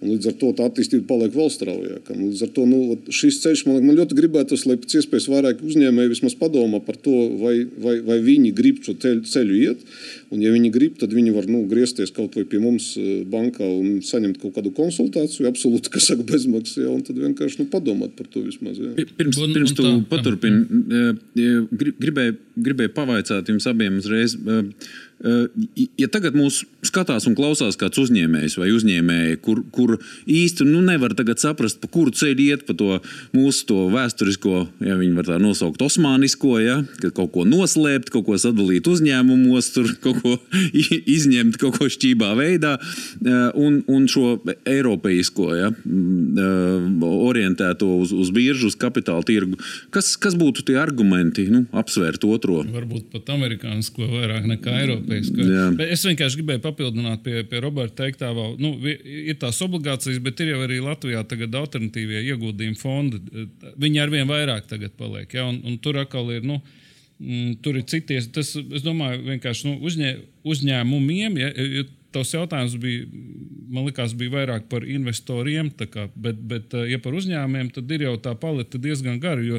Un līdz ar to tā attīstība paliek vēl straujāka. Līdz ar to nu, šis ceļš man, man ļoti gribētos, lai pēc iespējas vairāk uzņēmēji vismaz padomā par to, vai, vai, vai viņi grib šo ceļu iet. Un, ja viņi grib, tad viņi var nu, griezties kaut vai pie mums eh, bankā un saņemt kaut kādu konsultāciju, absolūti, kas saka bezmaksas, ja, un tad vienkārši nu, padomāt par to vismaz. Ja. Pirms, pirms tu paturpini, eh, gribēju, gribēju pavaicāt jums abiem uzreiz. Ja tagad mūs skatās un klausās kāds uzņēmējs vai uzņēmēji, kur, kur īsti nu, nevar saprast, pa kuru ceļu iet, pa to mūsu to vēsturisko, ja viņi var tā nosaukt, osmānisko, ja, ka kaut ko noslēpt, kaut ko sadalīt uzņēmumos, tur kaut ko izņemt, kaut ko šķībā veidā, un, un šo eiropeisko, ja, orientēto uz, uz biržu, uz kapitāla tirgu. Kas, kas būtu tie argumenti, nu, apsvērt otro? Varbūt pat amerikānisko vairāk nekā eiropeisko. Es vienkārši gribēju papildināt pie, pie Roberta teiktā, vēl, nu, ir tās obligācijas, bet ir jau arī Latvijā tagad alternatīvie ieguldījumi fondi. Viņi arvien vairāk tagad paliek. Ja? Un, un tur atkal ir. Nu, mm, Tur ir cities. Tas, es domāju, vienkārši nu, uzņē, uzņēmumiem, ja, Tavs jautājums bija, man liekas, bija vairāk par investoriem, kā, bet, bet, ja par uzņēmumiem, tad ir jau tā paleta diezgan gara, jo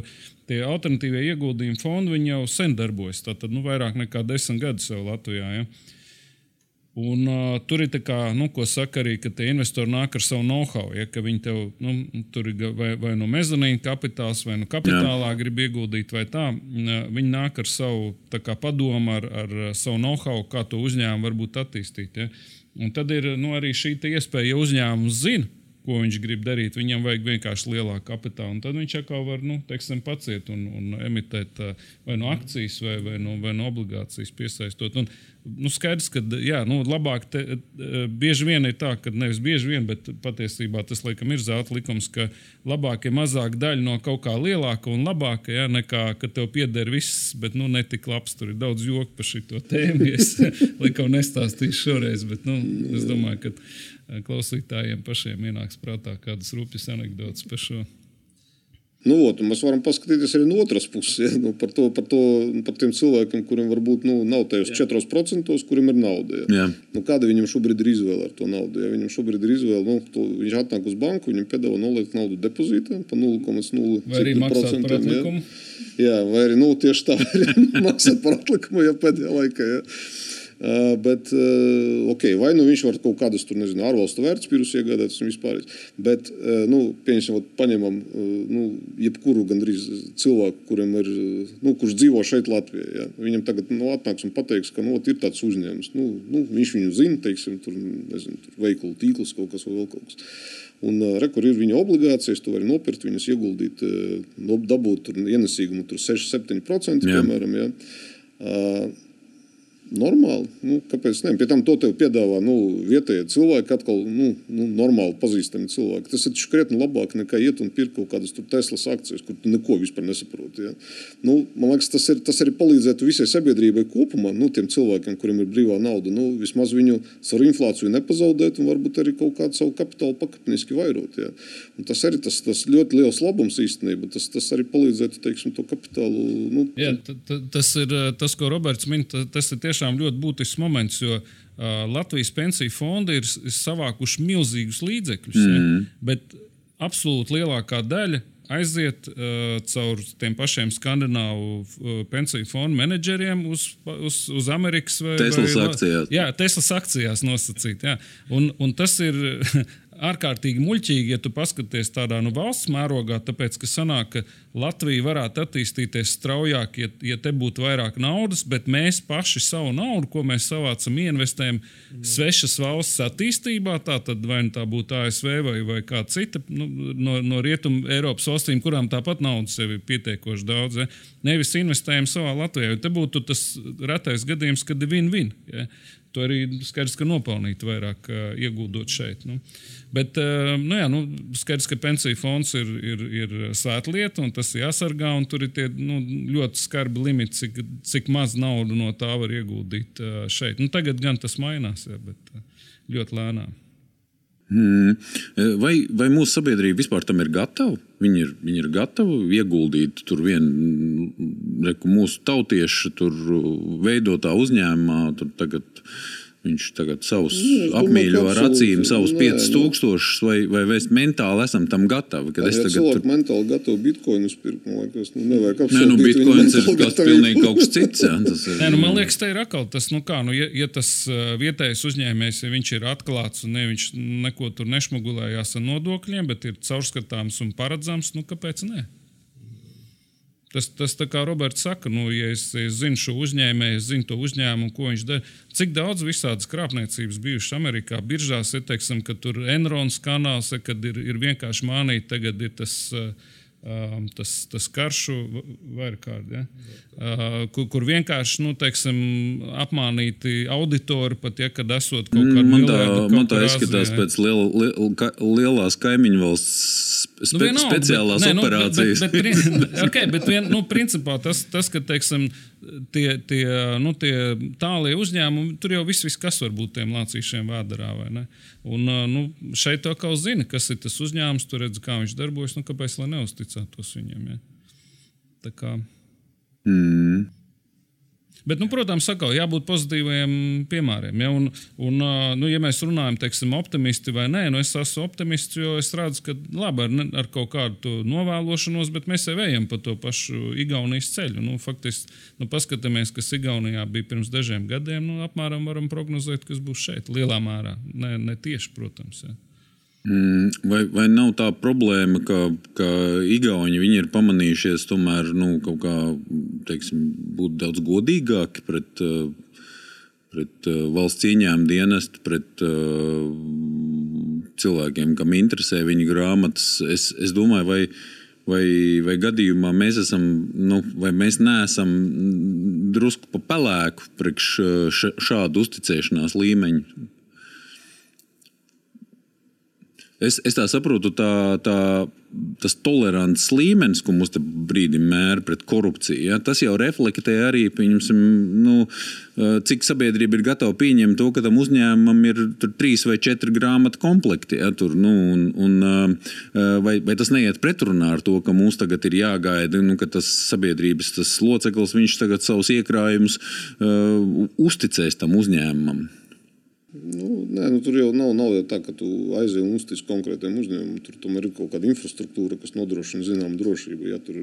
tie alternatīvie ieguldījumi fondi jau sen darbojas. Tātad nu, vairāk nekā desmit gadus jau Latvijā. Ja? Un, uh, tur ir tā, kā, nu, ko saka arī, ka tie investori nāk ar savu know-how. Ja, viņi tev nu, tur ir vai, vai no mezonīna kapitāls, vai no kapitālā Jā. grib ieguldīt, vai tā. Viņi nāk ar savu kā, padomu, ar, ar savu know-how, kā to uzņēmumu varbūt attīstīt. Ja. Un tad ir nu, arī šī iespēja, ja uzņēmums zina, ko viņš grib darīt. Viņam vajag vienkārši lielāku kapitālu. Tad viņš atkal var nu, teiksim, paciet un, un emitēt vai no akcijas, vai, vai, no, vai no obligācijas piesaistot. Un, nu, skaidrs, ka jā, nu, labāk te, bieži vien ir tā, ka nevis bieži vien, bet patiesībā tas laikam ir zelta likums, ka labāk ir mazāk daļa no kaut kā lielāka un labāka, jā, nekā ka tev pieder viss, bet nu, netik labs. Tur ir daudz joku par šo tēmu. Es laikam nestāstīšu šoreiz, bet nu, es domāju, ka Eh, klausītājiem pašiem ienāks prātā kādas rupjas anekdotas par šo. Nu, ot, mēs varam paskatīties arī no otras puses, ja? nu, par, to, par, to, par tiem cilvēkiem, kuriem varbūt nu, nav tajos 4%, kuriem ir nauda. Ja? Jā. Nu, kāda viņam šobrīd ir izvēle ar to naudu? Ja? Viņam šobrīd ir izvēle, nu, to, viņš atnāk uz banku, viņam piedāvā noliekt naudu depozītā 0,0%. Vai arī par atlikumu? Ja? Jā, vai arī nu, tieši tā, maksāt par atlikumu, ja pēdējā laikā. Ja? Bet, uh, ok, vai nu viņš var kaut kādas tur, nezinu, ārvalstu vērtspapīrus iegādāties un vispār. Bet, nu, pieņemsim, paņemam, nu, jebkuru gandrīz cilvēku, kuriem ir, nu, kurš dzīvo šeit Latvijā. Ja? Viņam tagad nu, atnāks un pateiks, ka nu, ir tāds uzņēmums. Nu, nu, viņš viņu zina, teiksim, tur, nezinu, tur veikalu tīkls kaut kas vai vēl kaut kas. Un, re, kur ir viņa obligācijas, tu vari nopirkt viņas, ieguldīt, dabūt ienesīgumu 6-7%. Piemēram, ja. Normāli. Nu, kāpēc ne? Pie tam to tev piedāvā nu, vietējie cilvēki, atkal nu, nu, normāli pazīstami cilvēki. Tas ir krietni labāk nekā iet un pirkt kaut kādas Teslas akcijas, kur tu neko vispār nesaproti. Ja? Nu, man liekas, tas, ir, tas arī palīdzētu visai sabiedrībai kopumā, nu, tiem cilvēkiem, kuriem ir brīvā nauda. Nu, vismaz viņu ar inflāciju nepazaudēt un varbūt arī kaut kādu savu kapitālu pakāpeniski vairot. Ja? Un tas arī tas, tas ļoti liels labums īstenībā. Tas, tas arī palīdzētu teiksim, to kapitālu. Nu, Jā, tas ir tas, ko Roberts min. Tas ir tieši tiešām ļoti būtisks moments, jo uh, Latvijas pensiju fondi ir, savākuši milzīgus līdzekļus, mm. ja, bet absolūti lielākā daļa aiziet uh, caur tiem pašiem skandināvu uh, pensiju fondu menedžeriem uz, uz, uz Amerikas vai Teslas akcijās. Jā, Teslas akcijās nosacīt. Jā. Un, un tas ir ārkārtīgi muļķīgi, ja tu paskaties tādā nu, valsts mērogā, tāpēc ka sanāk, ka Latvija varētu attīstīties straujāk, ja, ja te būtu vairāk naudas, bet mēs paši savu naudu, ko mēs savācam, investējam mm. svešas valsts attīstībā, tā tad vai nu tā būtu ASV vai, vai kāda cita nu, no, no rietumu Eiropas valstīm, kurām tāpat naudas ir pietiekoši daudz. Ja? Nevis investējam savā Latvijā, jo te būtu tas retais gadījums, kad ir win-win. Ja? To arī skaidrs, ka nopelnīt vairāk ieguldot šeit. Nu. Bet uh, nu, jā, nu, skaidrs, ka pensiju fonds ir, ir, ir svētlieta un tas ir jāsargā. Tur ir tie nu, ļoti skarbi limiti, cik, cik maz naudu no tā var ieguldīt uh, šeit. Nu, tagad gan tas mainās, jā, bet uh, ļoti lēnām. Hmm. Vai, vai mūsu sabiedrība vispār tam ir gatava? Viņi ir, viņi ir gatavi ieguldīt tur vienu, mūsu tautiešu tur veidotā uzņēmumā. Tur tagad Viņš tagad savus nu, apmīļo ar acīm, savus 5000, vai, vai mēs mentāli esam tam gatavi. Kad es tagad tur... mentāli gatavi bitkoinus pirkt, man liekas, nu, nevajag apšaubīt. Nē, nu, bitkoins ir kaut pilnīgi kaut kas cits. Jā, tas ir, Nē, nu, man liekas, te ir atkal tas, nu kā, nu, ja, ja tas vietējais uzņēmējs, ja viņš ir atklāts un ne, viņš neko tur nešmugulējās ar nodokļiem, bet ir caurskatāms un paredzams, nu kāpēc ne? Tas, tas tā kā Roberts saka, nu, ja es, es zinu šo uzņēmēju, es zinu to uzņēmumu, ko viņš dara. Cik daudz visādas krāpniecības bijušas Amerikā, biržās, ir, teiksim, ka tur Enrons kanāls, kad ir, ir vienkārši mānīti, tagad ir tas. Uh, Um, tas, tas karšu vairkārt, ja? uh, kur, kur vienkārši nu, teiksim, apmānīti auditori, pat ja kad esot kaut kādā man tā, man tā izskatās pēc liel, liel, ka, lielās kaimiņu valsts spe, nu, vienalga, speciālās bet, operācijas. Ne, nu, bet, bet, bet, okay, bet vien, nu, principā tas, tas ka teiksim, tie, tie, nu, tie tālie uzņēmumi, tur jau viss, viss kas var būt tiem lācīšiem vēdā. Un nu, šeit to kaut zina, kas ir tas uzņēmums, tur redz, kā viņš darbojas, nu, kāpēc lai neusticētos viņam. Ja? Tā kā. Mm. Bet, nu, protams, sakau, jābūt pozitīviem piemēriem. Ja, un, un, nu, ja mēs runājam, teiksim, optimisti vai nē, nu, es esmu optimists, jo es redzu, ka labi ar, ar kaut kādu novēlošanos, bet mēs jau ejam pa to pašu Igaunijas ceļu. Nu, faktiski, nu, paskatāmies, kas Igaunijā bija pirms dažiem gadiem, nu, apmēram varam prognozēt, kas būs šeit, lielā mērā. Ne, ne tieši, protams. Ja. Mm, vai, vai nav tā problēma, ka, ka Igauni ir pamanījušies tomēr nu, kaut kā teiksim, būt daudz godīgāki pret, eh, pret eh, valsts ieņēmumu dienestu, pret uh, cilvēkiem, kam interesē viņa grāmatas? Es, es domāju, vai, vai, vai gadījumā mēs esam, nu, vai mēs neesam drusku pa pelēku priekš šādu uzticēšanās līmeņu. Es, es tā saprotu, tā, tā, tas tolerants līmenis, ko mums brīdī mēra pret korupciju, ja, tas jau reflektē arī, nu, cik sabiedrība ir gatava pieņemt to, ka tam uzņēmumam ir trīs vai četri grāmatu komplekti. Ja, tur, nu, un, un, vai, vai tas neiet pretrunā ar to, ka mums tagad ir jāgaida, nu, ka tas sabiedrības tas loceklis, savus iekrājumus uh, uzticēs tam uzņēmumam? Nu, nē, nu, tur jau nav, nav jau tā, ka tu aizej un uztic konkrētiem uzņēmumam. Tur tomēr ir kaut kāda infrastruktūra, kas nodrošina zināmu drošību. Ja, tur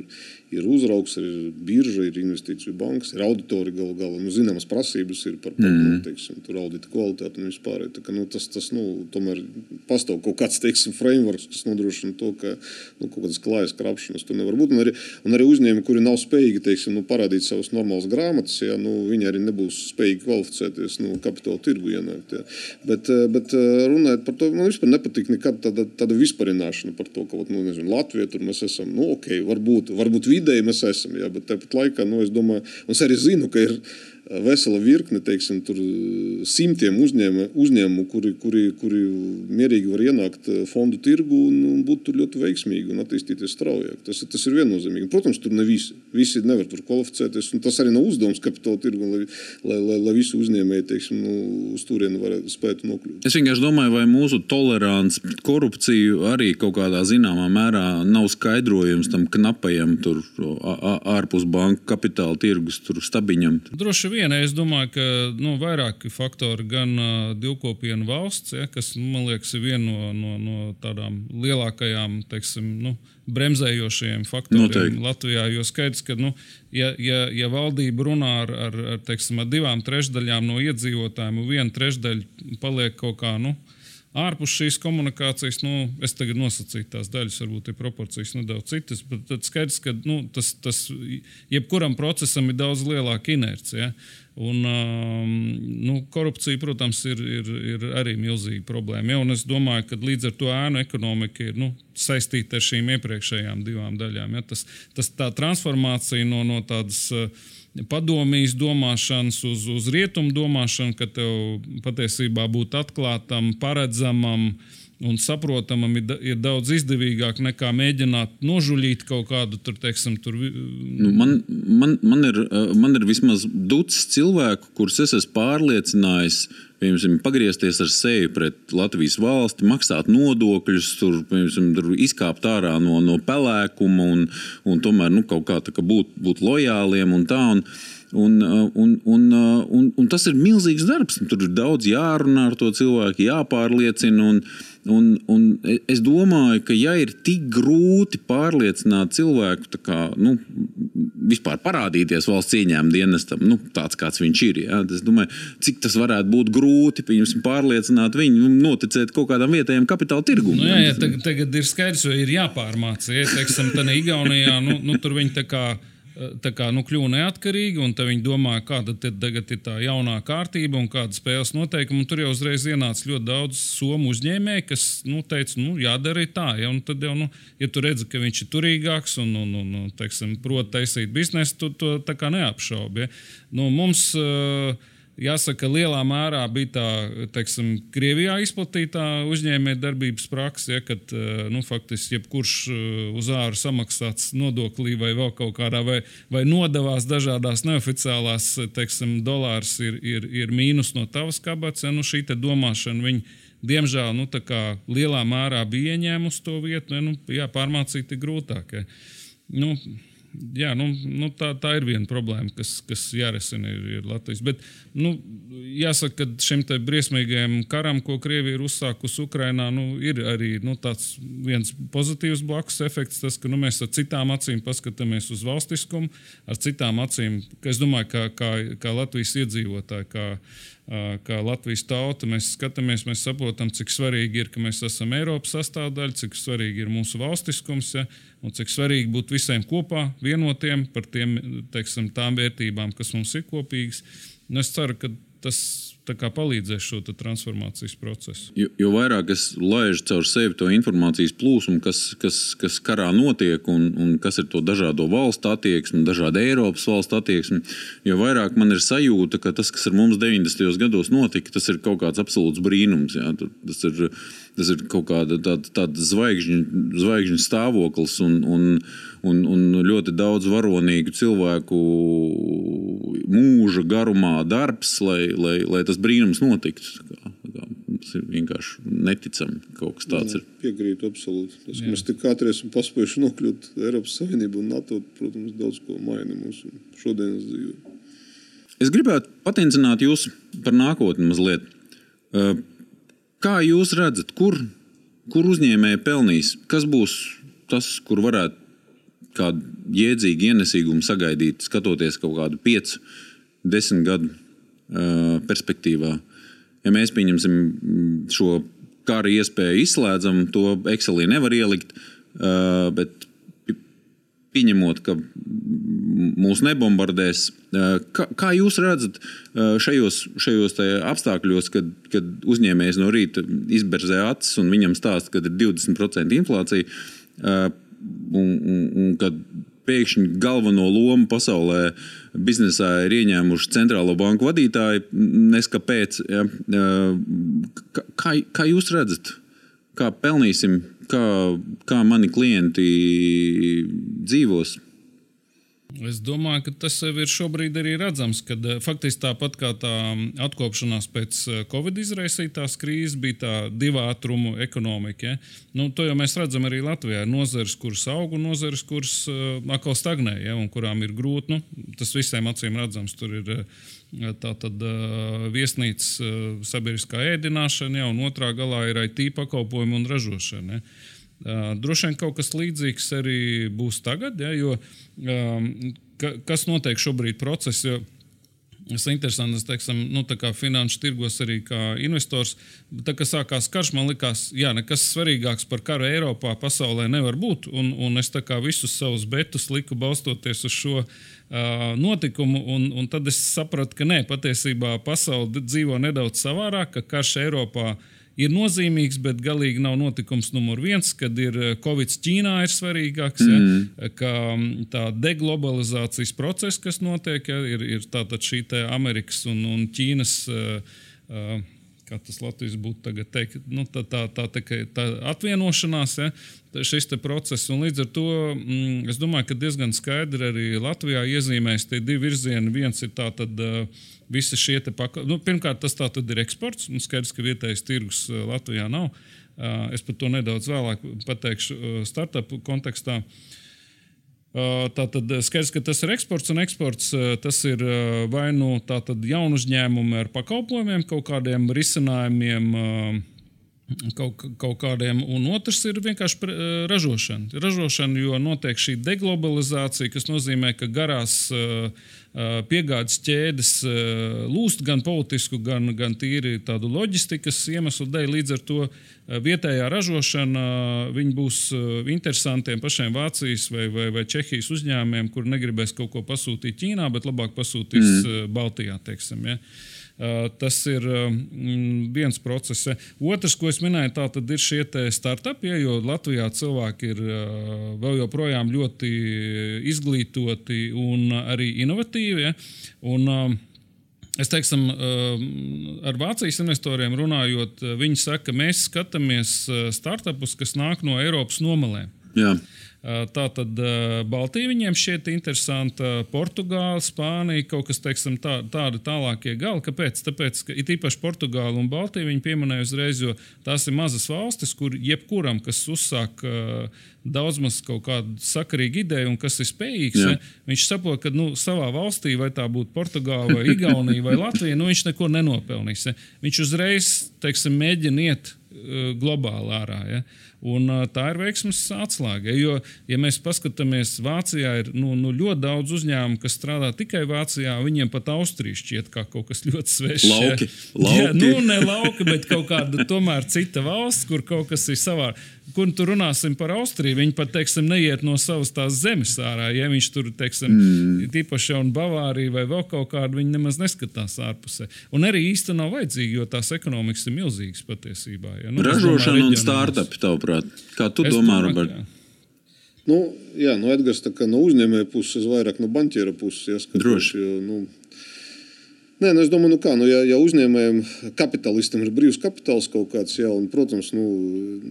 ir uzraugs, ir birža, ir investīciju bankas, ir auditori galu galā. Nu, zināmas prasības ir par mm. teiksim, audita kvalitāti un vispār. Tā, ka, nu, tas, tas nu, tomēr pastāv kaut kāds teiksim, frameworks, kas nodrošina to, ka nu, kaut kādas klājas krāpšanas tur nevar būt. Un arī, un arī uzņēmumi, kuri nav spējīgi teiksim, nu, parādīt savas normālas grāmatas, ja, nu, viņi arī nebūs spējīgi kvalificēties nu, kapitāla tirgu ienākt. Ja. Bet, eh, bet eh, runājot par to, man vispār nepatīk nekad tāda, tāda vispārināšana par to, ka nu, nezinu, Latvijā tur mēs esam. Nu, okay, varbūt, varbūt vidēji mēs esam, jā, bet tāpat laikā nu, es domāju, un es arī zinu, ka ir vesela virkne, teiksim, simtiem uzņēma, uzņēmumu, kuri, kuri, kuri mierīgi var ienākt eh, fondu tirgu un, būt ļoti veiksmīgi un attīstīties straujāk. Tas, tas ir viennozīmīgi. Protams, tur ne visi, visi nevar tur kvalificēties, un tas arī nav uzdevums kapitāla tirgu, lai, lai, lai, lai visi uzņēmēji, teiksim, nu, uz turieni varētu spēt nokļūt. Es vienkārši domāju, vai mūsu tolerants pret korupciju arī kaut kādā zināmā mērā nav skaidrojums tam knapajam tur ārpus banka kapitāla tirgus stabiņam. Droši vien viena, es domāju, ka nu, vairāki faktori, gan uh, divkopienu valsts, ja, kas nu, man liekas, ir viena no, no, no tādām lielākajām teiksim, nu, bremzējošajiem faktoriem Noteikti. Latvijā. Jo skaidrs, ka nu, ja, ja, ja valdība runā ar, ar, ar, teiksim, ar divām trešdaļām no iedzīvotājiem, un viena trešdaļa paliek kaut kā. Nu, Ārpus šīs komunikācijas, nu, es tagad nosacīju tās daļas, varbūt ir proporcijas nedaudz citas, bet skaidrs, ka nu, tas, tas jebkuram procesam ir daudz lielāka inercija. Ja? Un, um, nu, korupcija, protams, ir, ir, ir arī milzīga problēma. Ja? Es domāju, ka līdz ar to ēnu ekonomika ir nu, saistīta ar šīm iepriekšējām divām daļām. Ja? Tas, tas, tā transformācija no, no tādas. Uh, padomjas domāšanas uz, uz rietumu domāšanu, ka tev patiesībā būt atklātam, paredzamam un saprotamam ir, ir daudz izdevīgāk nekā mēģināt nožuļīt kaut kādu tur, teiksim, tur. Nu, man, man, man, ir, man ir vismaz ducis cilvēku, kurus es esmu pārliecinājis piemēram, pagriezties ar seju pret Latvijas valsti, maksāt nodokļus, tur, piemēram, tur izkāpt ārā no, no pelēkuma un, un tomēr nu, kaut kā, kā būt, būt lojāliem un tā. Un, Un, un, un, un, un tas ir milzīgs darbs. Tur ir daudz jārunā ar to cilvēku, jāpārliecina. Un, Un, un es domāju, ka ja ir tik grūti pārliecināt cilvēku, kā, nu, vispār parādīties valsts ieņēmuma dienestam, nu, tāds kāds viņš ir, ja, es domāju, cik tas varētu būt grūti pārliecināt viņu, nu, noticēt kaut kādam vietējam kapitāla tirgumam. Nu, jā, jā, tagad, tagad ir skaidrs, ka ir jāpārmāca. Ja, teiksim, Igaunijā, nu, nu, tur viņi tā kā kā, nu, kļuva neatkarīgi, un viņi domāja, kāda tagad ir tā jaunā kārtība un kāda spēles noteikuma. Tur jau uzreiz ienāca ļoti daudz somu uzņēmēju, kas nu, teica, nu, jādara tā. Ja, tad jau, nu, ja tu redzi, ka viņš ir turīgāks un, un, un, un teiksim, prot taisīt biznesu, tu to neapšaubi. Ja. Nu, mums, uh, Jāsaka, lielā mērā bija tā, teiksim, Krievijā izplatītā uzņēmējdarbības praksa, ja, kad nu, faktiski jebkurš uz āru samaksāts nodoklī vai vēl kaut kādā, vai, vai nodevās dažādās neoficiālās, teiksim, dolārs ir, ir, ir mīnus no tavas kabatas. Ja, nu, šī domāšana, viņi, diemžēl, nu, lielā mērā bija ieņēmusi to vietu, ja, nu, jā, pārmācīt ir grūtāk. Ja. Nu, jā, nu, nu, tā, tā ir viena problēma, kas, kas jārisina ir, ir Latvijas. Bet nu, jāsaka, ka šim briesmīgajam karam, ko Krievija ir uzsākusi Ukrajinā, nu, ir arī nu, viens pozitīvs blakus efekts. Tas, ka nu, mēs ar citām acīm paskatāmies uz valstiskumu, ar citām acīm, ka es domāju, ka kā, kā Latvijas iedzīvotāji. Kā, kā Latvijas tauta, mēs skatāmies, mēs saprotam, cik svarīgi ir, ka mēs esam Eiropas sastāvdaļa, cik svarīgi ir mūsu valstiskums, ja, un cik svarīgi būt visiem kopā, vienotiem par tiem, teiksim, tām vērtībām, kas mums ir kopīgas. Un es ceru, ka tas palīdzēs šo transformācijas procesu. Jo, jo vairāk es laižu caur sevi to informācijas plūsmu, kas, kas, kas karā notiek, un, un kas ir to dažādo valstu attieksme, dažādu Eiropas valstu attieksme, jo vairāk man ir sajūta, ka tas, kas ar mums 90. gados notika, tas ir kaut kāds absolūts brīnums. Jā. Tas ir, tas ir kaut kāda tāda, tāda zvaigžņu, zvaigžņu stāvoklis un, un, un, un ļoti daudz varonīgu cilvēku mūža garumā darbs, lai, lai, lai tas brīnums notiktu. Kā, kā, tas ir vienkārši neticami. Kaut kas tāds ir. Piekrītu absolūti. Tas, mēs tik ātri esam paspējuši nokļūt Eiropas Savienību un NATO, protams, daudz ko maina mūsu šodienas dzīvē. Es gribētu patencināt jūs par nākotni mazliet. Kā jūs redzat, kur, kur uzņēmēji pelnīs? Kas būs tas, kur varētu kādu jēdzīgu ienesīgumu sagaidīt, skatoties kaut kādu 5, 10 gadu uh, perspektīvā? Ja mēs pieņemsim šo kara iespēju, izslēdzam, to Excelī nevar ielikt, uh, bet pieņemot, ka mūs nebombardēs. Kā, kā jūs redzat šajos, šajos apstākļos, kad, kad uzņēmējs no rīta izberzē acis un viņam stāsta, ka ir 20% inflācija, un, un, un kad pēkšņi galveno lomu pasaulē biznesā ir ieņēmuši centrālo banku vadītāji, neskapēc. Ja, kā, kā jūs redzat, kā pelnīsim kā, kā mani klienti dzīvos. Es domāju, ka tas ir šobrīd arī redzams, ka eh, faktiski tāpat kā tā atkopšanās pēc eh, Covid izraisītās krīzes bija tā divu ātrumu ekonomika. Ja? Nu, to jau mēs redzam arī Latvijā. Ir nozares, kuras aug, un nozares, kuras uh, atkal stagnē, ja? un kurām ir grūti. Nu, tas visiem acīm redzams. Tur ir uh, tā tad uh, viesnīcas sabiedriskā ēdināšana, ja? un otrā galā ir IT pakalpojumi un ražošana. Ja? Droši vien kaut kas līdzīgs arī būs tagad, ja, jo um, ka, kas notiek šobrīd procesā. Tas ir interesanti, es teiksim, nu, finanšu tirgos arī kā investors. Tā kā sākās karš, man likās, ka nekas svarīgāks par karu Eiropā, pasaulē nevar būt. Un, un es visus savus betus liku balstoties uz šo uh, notikumu. Un, un tad es sapratu, ka nē, patiesībā pasaule dzīvo nedaudz savādāk, ka karš Eiropā ir ir nozīmīgs, bet galīgi nav notikums numur viens, kad ir eh, Covid Ķīnā ir svarīgāks. Mm. Ja, ka mm, tā deglobalizācijas process, kas notiek, ja, ir, ir tātad šī Amerikas un, un Ķīnas. Uh, uh, kā tas Latvijas būtu tagad teikt, nu, tā, tā, tā, tā, tā atvienošanās, ja, šis process. Un līdz ar to mm, es domāju, ka diezgan skaidri arī Latvijā iezīmēs tie divi virzieni. Viens ir tā tad. Uh, visi šie pakalpojumi. Nu, pirmkārt, tas ir eksports. Nu, skaidrs, ka vietējais tirgus uh, Latvijā nav. Uh, es par to nedaudz vēlāk pateikšu uh, startup kontekstā. Tātad skaidrs, ka tas ir eksports, un eksports tas ir vai nu jaunu uzņēmumu ar pakalpojumiem, kaut kādiem risinājumiem kaut, kaut kādiem, un otrs ir vienkārši pre, ražošana. Ražošana, jo notiek šī deglobalizācija, kas nozīmē, ka garās piegādes ķēdes lūst gan politisku, gan, gan tīri tādu loģistikas iemeslu dēļ. Līdz ar to vietējā ražošana būs interesantiem pašiem Vācijas vai, vai, vai Čehijas uzņēmumiem, kur negribēs kaut ko pasūtīt Ķīnā, bet labāk pasūtīs mm. Baltijā. Teiksim, ja. Tas ir viens process. Otrs, ko es minēju, tā ir šie startupi, ja, jo Latvijā cilvēki ir vēl joprojām ļoti izglītoti un arī inovatīvi. Ja, un, Es teiksim, ar Vācijas investoriem runājot, viņi saka, ka mēs skatāmies startupus, kas nāk no Eiropas nomalēm. Jā. Tā tad Baltija viņiem šķiet interesanta, Portugāla, Spānija, kaut kas teiksim, tā, tādi tālākie gali. Kāpēc? Tāpēc, ka it īpaši Portugāla un Baltija viņi pieminēja uzreiz, jo tās ir mazas valstis, kur jebkuram, kas uzsāk daudz maz kaut kādu sakarīgu ideju un kas ir spējīgs, ja, viņš saprot, ka nu, savā valstī, vai tā būtu Portugāla, vai Igaunija, vai Latvija, nu, viņš neko nenopelnīs. Ja. Viņš uzreiz teiksim, mēģina iet globāli ārā. Ja. Un, tā ir veiksmes atslēga. Jo, ja mēs paskatāmies, Vācijā ir nu, nu, ļoti daudz uzņēmumu, kas strādā tikai Vācijā. Viņiem pat Austrija šķiet kā kaut kas ļoti svešs. Lauki, lauki. Jā, nu, ne lauki, bet kaut kāda tomēr cita valsts, kur kaut kas ir savā. Kur tur runāsim par Austriju? Viņi pat, teiksim, neiet no savas tās zemes ārā. Ja viņš tur, teiksim, mm. tīpaši jau Bavārija vai vēl kaut kādu, viņi nemaz neskatās ārpusē. Un arī īsti nav vajadzīgi, jo tās ekonomikas ir milzīgas patiesībā. Ja? Nu, Ražošana un startup, tavuprāt. Kā tu es domā, Robert? Nu, jā, no Edgars no uzņēmēja puses, vairāk no banķiera puses. Ieskatos, Droši. Jo, nu, Nē, nu es domāju, nu kā, nu, ja, ja uzņēmējiem, kapitālistiem ir brīvs kapitāls kaut kāds, jā, un, protams, nu,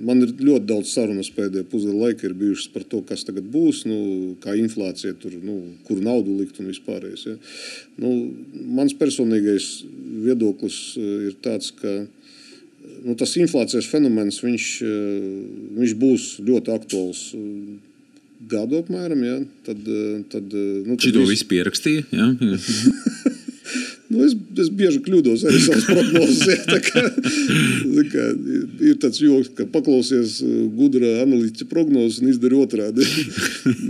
man ir ļoti daudz sarunas pēdējā pusgada laikā ir bijušas par to, kas tagad būs, nu, kā inflācija tur, nu, kur naudu likt un vispārējais. Ja. Nu, mans personīgais viedoklis eh, ir tāds, ka nu, tas inflācijas fenomens viņš, eh, viņš būs ļoti aktuāls eh, gadu apmēram. Ja? Tad, tad, nu, tad Šito visu pierakstīja. Ja? Nu, es, es bieži kļūdos arī savās prognozēs. Ja, tā kā, tā kā, ir tāds joks, ka paklausies gudra analītiķa prognozes un izdari otrādi.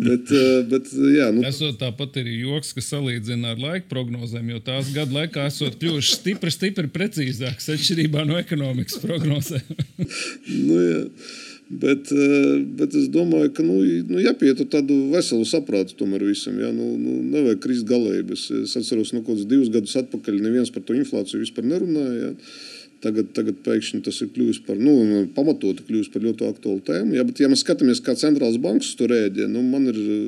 bet, bet, jā, nu. Esot tāpat arī joks, ka salīdzina ar laika prognozēm, jo tās gadu laikā esot kļuvušas stipri, stipri precīzākas atšķirībā no ekonomikas prognozēm. nu, jā. Bet, eh, bet es domāju, ka nu, nu, jāpiet tādu veselu saprātu tomēr visam. Ja? Nu, nu, nevajag krist galēji. Es, atceros, nu, kaut kādus divus gadus atpakaļ neviens par to inflāciju vispār nerunāja. Ja? Tagad, tagad pēkšņi tas ir kļuvis par nu, pamatoti, kļuvis par ļoti aktuālu tēmu. Ja, bet, ja mēs skatāmies, kā centrālās bankas tur rēģē, nu, man ir eh,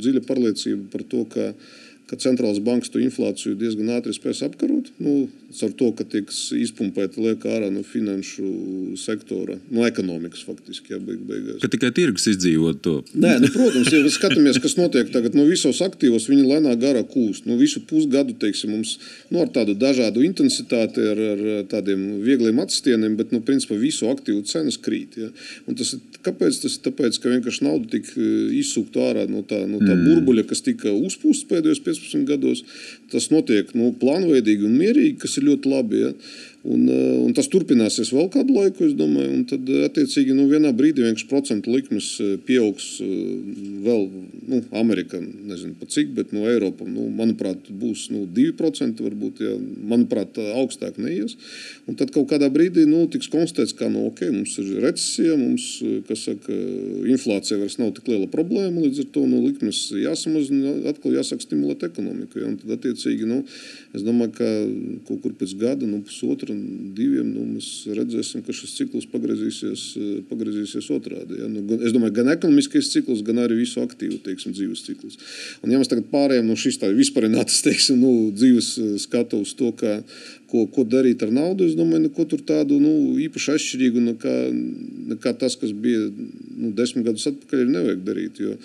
dziļa pārliecība par to, ka ka centrālās bankas to inflāciju diezgan ātri spēs apkarot. Nu, Caur to, ka tiks izpumpēta lieka ārā no finanšu sektora, no ekonomikas faktiski. Jā, beig, beigās. Ka tikai tirgus izdzīvot to. Nē, nu, protams, ja mēs skatāmies, kas notiek tagad, no nu, visos aktīvos, viņi lēnā garā kūst. Nu, visu pusgadu, teiksim, mums nu, ar tādu dažādu intensitāti, ar, ar tādiem viegliem atstieniem, bet, nu, principā, visu aktīvu cenas krīt. Ja? Tas ir, kāpēc? Tas ir tāpēc, ka vienkārši nauda tika e, izsūkta ārā no tā, no tā mm. burbuļa, kas tika uzpūsts pēdējos 15 gados. Tas notiek nu, plānveidīgi un mierīgi, kas ir ļoti labi. Ja? Un, eh, un tas turpināsies vēl kādu laiku, es domāju. Un tad, eh, attiecīgi, nu, vienā brīdī vienkārši procentu likmes eh, pieaugs vēl, nu, Amerikā, nezinu pat cik, bet no Eiropā, nu, manuprāt, būs nu, 2%, varbūt, ja, manuprāt, augstāk neies. Un tad kaut kādā brīdī, nu, tiks konstatēts, ka, nu, ok, mums ir recesija, mums, kas saka, inflācija vairs nav tik liela problēma, līdz ar to, nu, likmes jāsamazina, atkal jāsāk stimulēt ekonomiku. Ja, un tad, attiecīgi, nu, es domāju, ka kaut kur pēc gada, nu, pusotra, diviem, nu, mēs redzēsim, ka šis cikls pagriezīsies, pagriezīsies otrādi. Ja? Nu, es domāju, gan ekonomiskais cikls, gan arī visu aktīvu teiksim, dzīves cikls. Un, ja mēs tagad pārējām no šīs vispārinātas teiksim, nu, dzīves skatu uz to, ka, ko, ko darīt ar naudu, es domāju, neko tur tādu nu, īpaši atšķirīgu nekā, nekā tas, kas bija nu, desmit gadus atpakaļ, nevajag darīt. Jo,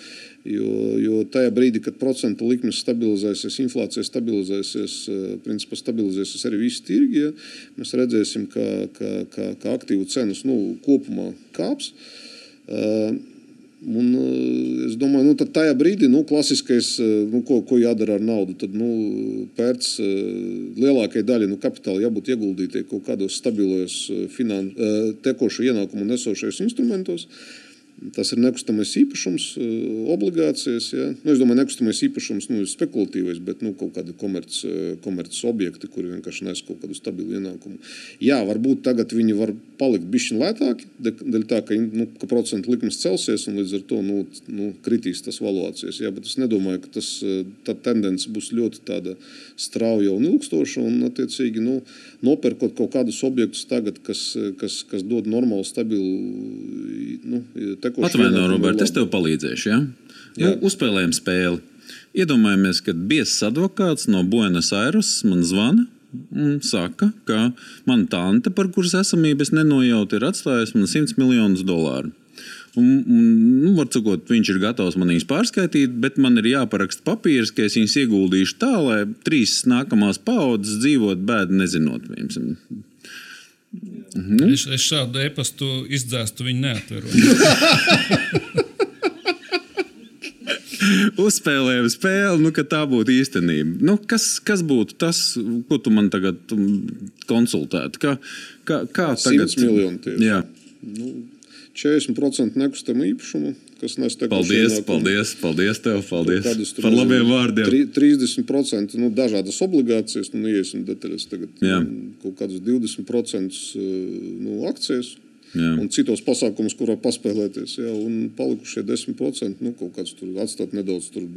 Jo, jo tajā brīdī, kad procentu likmes stabilizēsies, inflācija stabilizēsies, eh, principā stabilizēsies arī visi tirgi, ja, mēs redzēsim, ka, ka, ka, ka aktīvu cenas nu, kopumā kāps. Uh, Un, uh, es domāju, nu, tajā brīdī nu, klasiskais, nu, ko, ko jādara ar naudu, tad nu, pērts uh, lielākajai daļai nu, kapitāla jābūt ieguldītai kaut kādos stabilos finan, tekošu ienākumu nesošajos instrumentos. Uh, Tas ir nekustamais īpašums, eh, obligācijas. Ja? Nu, es domāju, nekustamais īpašums nu, ir spekulatīvais, bet nu, kaut kādi komerces komerc objekti, kuri vienkārši nes kaut kādu stabilu ienākumu. Jā, varbūt tagad viņi var palikt bišķiņ lētāki, dēļ tā, ka, nu, ka procentu likmes celsies un līdz ar to nu, nu, kritīs tas valuācijas. Jā, bet es nedomāju, ka tas, eh, tā tendence būs ļoti strauja un ilgstoša. Un, attiecīgi, nu, nopērkot kaut kādus objektus tagad, kas, kas, kas dod normālu, stabilu nu. Atvaino, Robert, es tev palīdzēšu. Ja? Nu, uzspēlējam spēli. Iedomājamies, ka biezs advokāts no Buenos Aires man zvana un saka, ka mana tante, par kuras esamību es nenojautu, ir atstājusi man 100 miljonus dolāru. Un, un, nu, sakot, viņš ir gatavs man viņus pārskaitīt, bet man ir jāparaksta papīrs, ka es viņus ieguldīšu tā, lai trīs nākamās paudzes dzīvot bēdu nezinot. Piemēram, Mhm. Es, es šādu e-pastu izdzēstu, viņu neatveru. Uzspēlējām spēli, nu, ka tā būtu īstenība. Nu, kas, kas būtu tas, ko tu man tagad konsultētu? Kā, kā, kā tagad? 100 miljoni tieši. Jā. Nu, 40% nekustamo īpašumu kas nes tev paldies, paldies, paldies tev, paldies par labiem vārdiem. 30% nu, dažādas obligācijas, nu, neiesim detaļas tagad, Jā. kaut kādus 20% nu, akcijas. Jā. un citos pasākumos, kurā paspēlēties. Jā, un palikušie 10% nu, kaut kāds tur atstāt nedaudz tur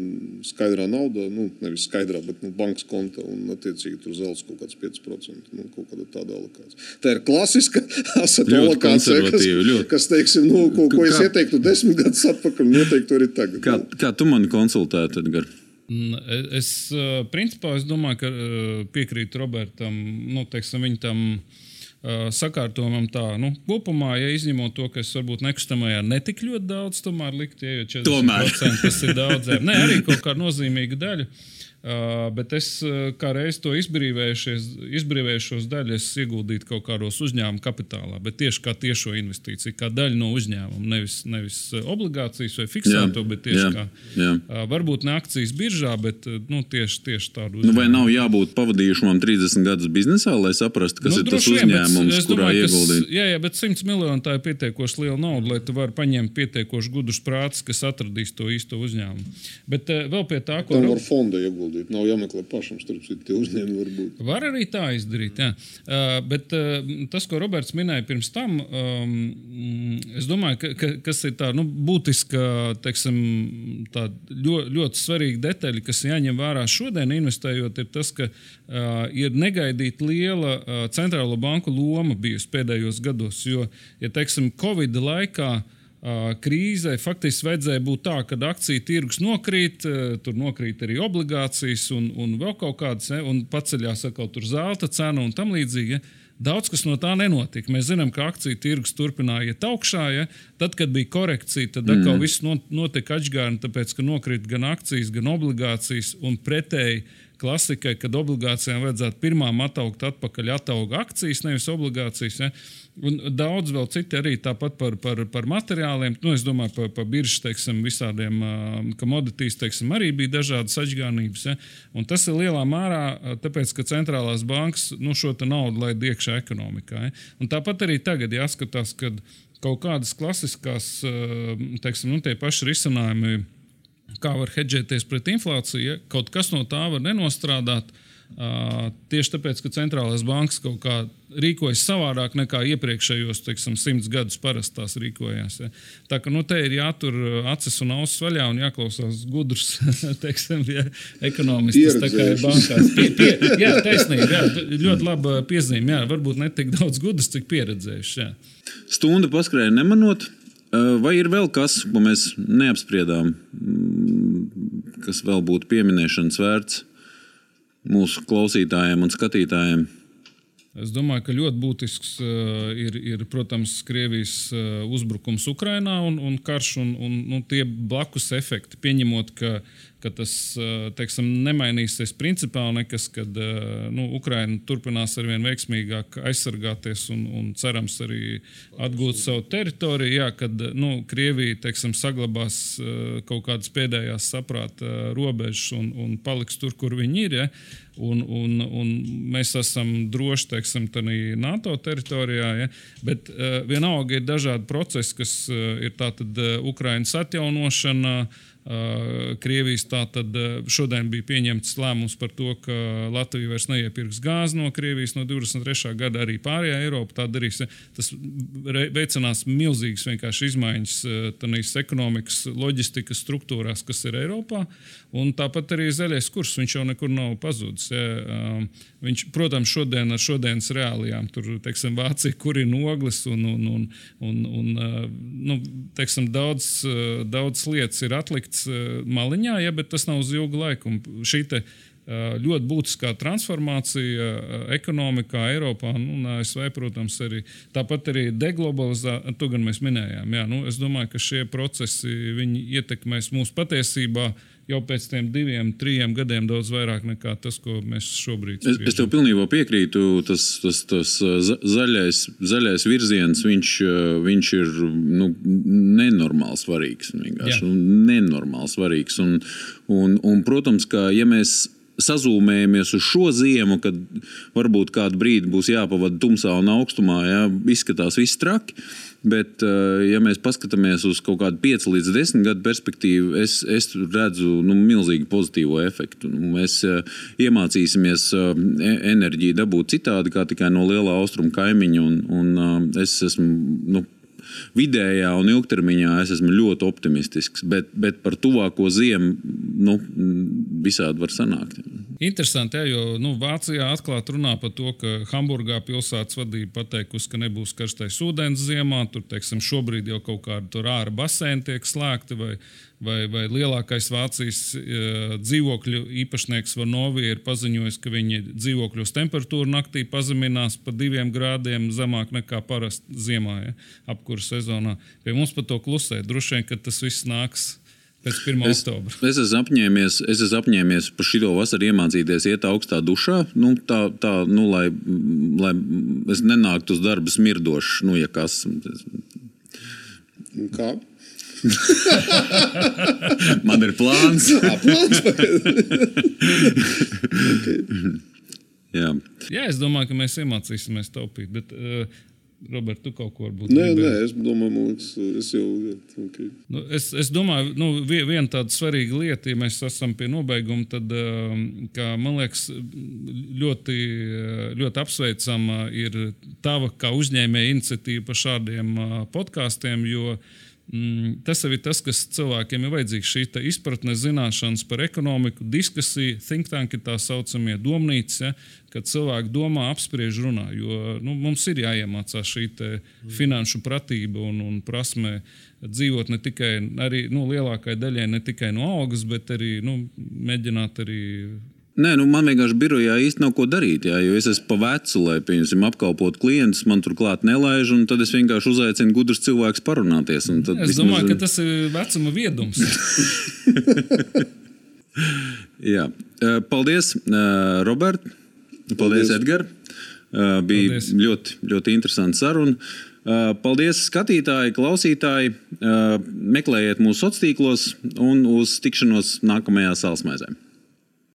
skaidrā naudā, nu, nevis skaidrā, bet nu, bankas konta un attiecīgi tur zelts kaut kāds 5%. Nu, kaut kāda tāda alokācija. Tā ir klasiska asata alokācija, kas, ļoti. kas teiksim, nu, ko, ko es ieteiktu desmit gadus atpakaļ, noteikti arī tagad. Kā, kā tu mani konsultētu, Edgar? Es, principā, es domāju, ka piekrītu Robertam, nu, teiksim, viņa tam sakārtojumam tā, nu, kopumā, ja izņemot to, ka es varbūt nekustamajā netik ļoti daudz, tomēr likt, ja jau 40% tas ir daudz. Nē, arī kaut kāda nozīmīga daļa. Uh, bet es kā reiz to izbrīvējušos daļu, es ieguldītu kaut kādos uzņēmuma kapitālā, bet tieši kā tiešo investīciju, kā daļu no uzņēmuma. Nevis, nevis obligācijas vai fiksēto, jā, bet tieši jā, kā jā. Uh, varbūt ne akcijas biržā, bet nu, tieši, tieši tādu. Nu, vai nav jābūt pavadījušam 30 gadus biznesā, lai saprastu, kas nu, ir tas uzņēmums, vien, kurā ieguldīt? Jā, jā, bet 100 miljoni tā ir pietiekoši liela nauda, lai tu vari paņemt pietiekoši gudrus prātus, kas atradīs to īsto uzņēmumu. Bet uh, vēl pie tā, ko. Tā var fonda ieguldīt. Nav jāmeklē pašam, starp citu, tie uzņēmumi var arī tā izdarīt. Jā. Uh, bet uh, tas, ko Roberts minēja pirms tam, um, es domāju, ka, ka, kas ir tā nu, būtiska, teiksim, tā ļoti, ļoti svarīga detaļa, kas jāņem vērā šodien, investējot, ir tas, ka uh, ir negaidīta liela uh, centrālo banku loma bijusi pēdējos gados. Jo, ja teiksim, Covid laikā uh, krīzē faktiski vajadzēja būt tā, ka akciju tirgus nokrīt, tur nokrīt arī obligācijas un, un vēl kaut kādas, un paceļās atkal zelta cena un tam līdzīgi. Ja. Daudz kas no tā nenotika. Mēs zinām, ka akciju tirgus turpināja iet augšā. Ja? Tad, kad bija korekcija, tad atkal mm. viss notika atgādni, tāpēc ka nokrīt gan akcijas, gan obligācijas un pretēji klasikai, kad obligācijām vajadzētu pirmām ataugt atpakaļ, atauga akcijas, nevis obligācijas. Ja? Un daudz vēl citi arī tāpat par, par, par materiāliem. Nu, es domāju, par, par biržas, teiksim, visādiem komoditīs, teiksim, arī bija dažādas atgādnības. Ja? Un tas ir lielā mērā tāpēc, ka centrālās bankas nu, šo naudu laid iekšā ekonomikā. Ja? Un tāpat arī tagad jāskatās, ka kaut kādas klasiskās, teiksim, nu, tie paši risinājumi kā var hedžēties pret inflāciju, ja kaut kas no tā var nenostrādāt. Uh, tieši tāpēc, ka centrālās bankas kaut kā rīkojas savādāk nekā iepriekšējos teiksim, simts gadus parasti tās rīkojās. Ja. Tā kā nu, te ir jātur acis un ausis vaļā un jāklausās gudrs teiksim, ja, ekonomists. Tā kā ir bankās. Pie, pie, jā, taisnība, jā, ļoti laba piezīme. Jā, varbūt ne tik daudz gudrs, cik pieredzējuši. Stunda paskrēja nemanot. Vai ir vēl kas, ko mēs neapspriedām, mm, kas vēl būtu pieminēšanas vērts mūsu klausītājiem un skatītājiem? Es domāju, ka ļoti būtisks ir, ir, protams, Krievijas uzbrukums Ukrajinā un, un karš un, un nu, tie blakus efekti. Pieņemot, ka ka tas teiksim, nemainīsies principāli nekas, kad nu, Ukraina turpinās ar vien veiksmīgāk aizsargāties un, un cerams arī atgūt savu teritoriju. Jā, kad nu, Krievija teiksim, saglabās kaut kādas pēdējās saprāta robežas un, un paliks tur, kur viņi ir. Ja? Un, un, un mēs esam droši teiksim, NATO teritorijā, ja? bet uh, vienalga ir dažādi procesi, kas uh, ir tātad uh, Ukraiņas atjaunošana. Uh, Krievijas tātad šodien bija pieņemts lēmums par to, ka Latvija vairs neiepirks gāzi no Krievijas no 23. gada. Arī pārējā Eiropa tā darīs. Tas veicinās milzīgas vienkārši izmaiņas tādās ekonomikas, loģistikas struktūrās, kas ir Eiropā. Un tāpat arī zaļais kurs, viņš jau nekur nav pazudis. Ja. Viņš, protams, šodien ar šodienas reālijām, tur, teiksim, Vācija, kur ir noglis un, un, un, un, un nu, teiksim, daudz, daudz lietas ir atliktas maliņā, ja, bet tas nav uz ilgu laiku. Un šī te, ļoti būtiskā transformācija ekonomikā, Eiropā nu, un ASV, protams, arī tāpat arī deglobalizācija, to gan mēs minējām. Jā, nu, es domāju, ka šie procesi ietekmēs mūsu patiesībā jau pēc tam diviem, trim gadiem daudz vairāk nekā tas, ko mēs šobrīd redzam. Es, es tev pilnībā piekrītu. Tas, tas, tas zaļais, zaļais virziens, viņš, viņš ir nu, nenormāli svarīgs. Vienkārši Jā. nenormāli svarīgs. Un, un, un, protams, ka ja mēs sazūmējamies uz šo ziemu, kad varbūt kādu brīdi būs jāpavada tumsā un augstumā, ja, izskatās viss traki. Bet, eh, ja mēs paskatāmies uz kaut kādu 5 līdz 10 gadu perspektīvu, es, es redzu nu, milzīgi pozitīvo efektu. Nu, mēs uh, iemācīsimies uh, enerģiju dabūt citādi, kā tikai no lielā austrumu kaimiņa. Un, un, es esmu nu, vidējā un ilgtermiņā es esmu ļoti optimistisks. Bet, bet par tuvāko ziemu nu, visādi var sanākt. Interesanti, ja, jo nu, Vācijā atklāti runā par to, ka Hamburgā pilsētas vadība pateikusi, ka nebūs karstais ūdens ziemā. Tur teiksim, šobrīd jau kaut kāda ārā baseina tiek slēgta. Vai, vai, vai lielākais Vācijas uh, dzīvokļu īpašnieks Vanovija ir paziņojis, ka viņa dzīvokļos temperatūra naktī pazeminās pa diviem grādiem zemāk nekā parasti ziemā, ja, apkurss sezonā. Pie mums par to klusē. Droši vien, ka tas viss nāks Pēc 1. Es, oktobra. Es esmu apņēmies, es esmu apņēmies par šo vasaru iemācīties iet augstā dušā, nu, tā, tā, nu, lai, lai es nenāktu uz darbu smirdošs. Nu, ja kas. Kā? Man ir plāns. Jā, plāns okay. Jā. Jā, es domāju, ka mēs iemācīsimies taupīt. Bet, uh, Roberts, tu kaut ko varbūt nē, nē, es domāju, liekas, es jau. Okay. Nu, es, es domāju, nu, viena tāda svarīga lieta, ja mēs esam pie nobeiguma, tad, um, kā, man liekas, ļoti, ļoti apsveicama ir tava kā uzņēmēja iniciatīva par šādiem uh, podkāstiem, jo uh, Mm, tas ir tas, kas cilvēkiem ir vajadzīgs. Šī izpratne, zināšanas par ekonomiku, diskusija, think tank tā saucamie domnīcas, ja, kad cilvēki domā, apspriež, runā. Jo nu, mums ir jāiemācās šī finanšu pratība un, un prasme dzīvot ne tikai arī, nu, lielākajai daļai ne tikai no algas, bet arī nu, mēģināt arī Nē, nu man vienkārši birojā īsti nav ko darīt. Jā, jo es esmu pa vecu, lai, piemēram, apkalpotu klientus, man turklāt nelaiž, un tad es vienkārši uzaicinu gudrus cilvēkus parunāties. Es vismaz... domāju, ka tas ir vecuma viedums. jā, paldies, Robert. Paldies, paldies. Edgars. Bija paldies. ļoti, ļoti interesanti saruna. Paldies, skatītāji, klausītāji. Meklējiet mūsu sociālos tīklos un uz tikšanos nākamajā sālsmaizē.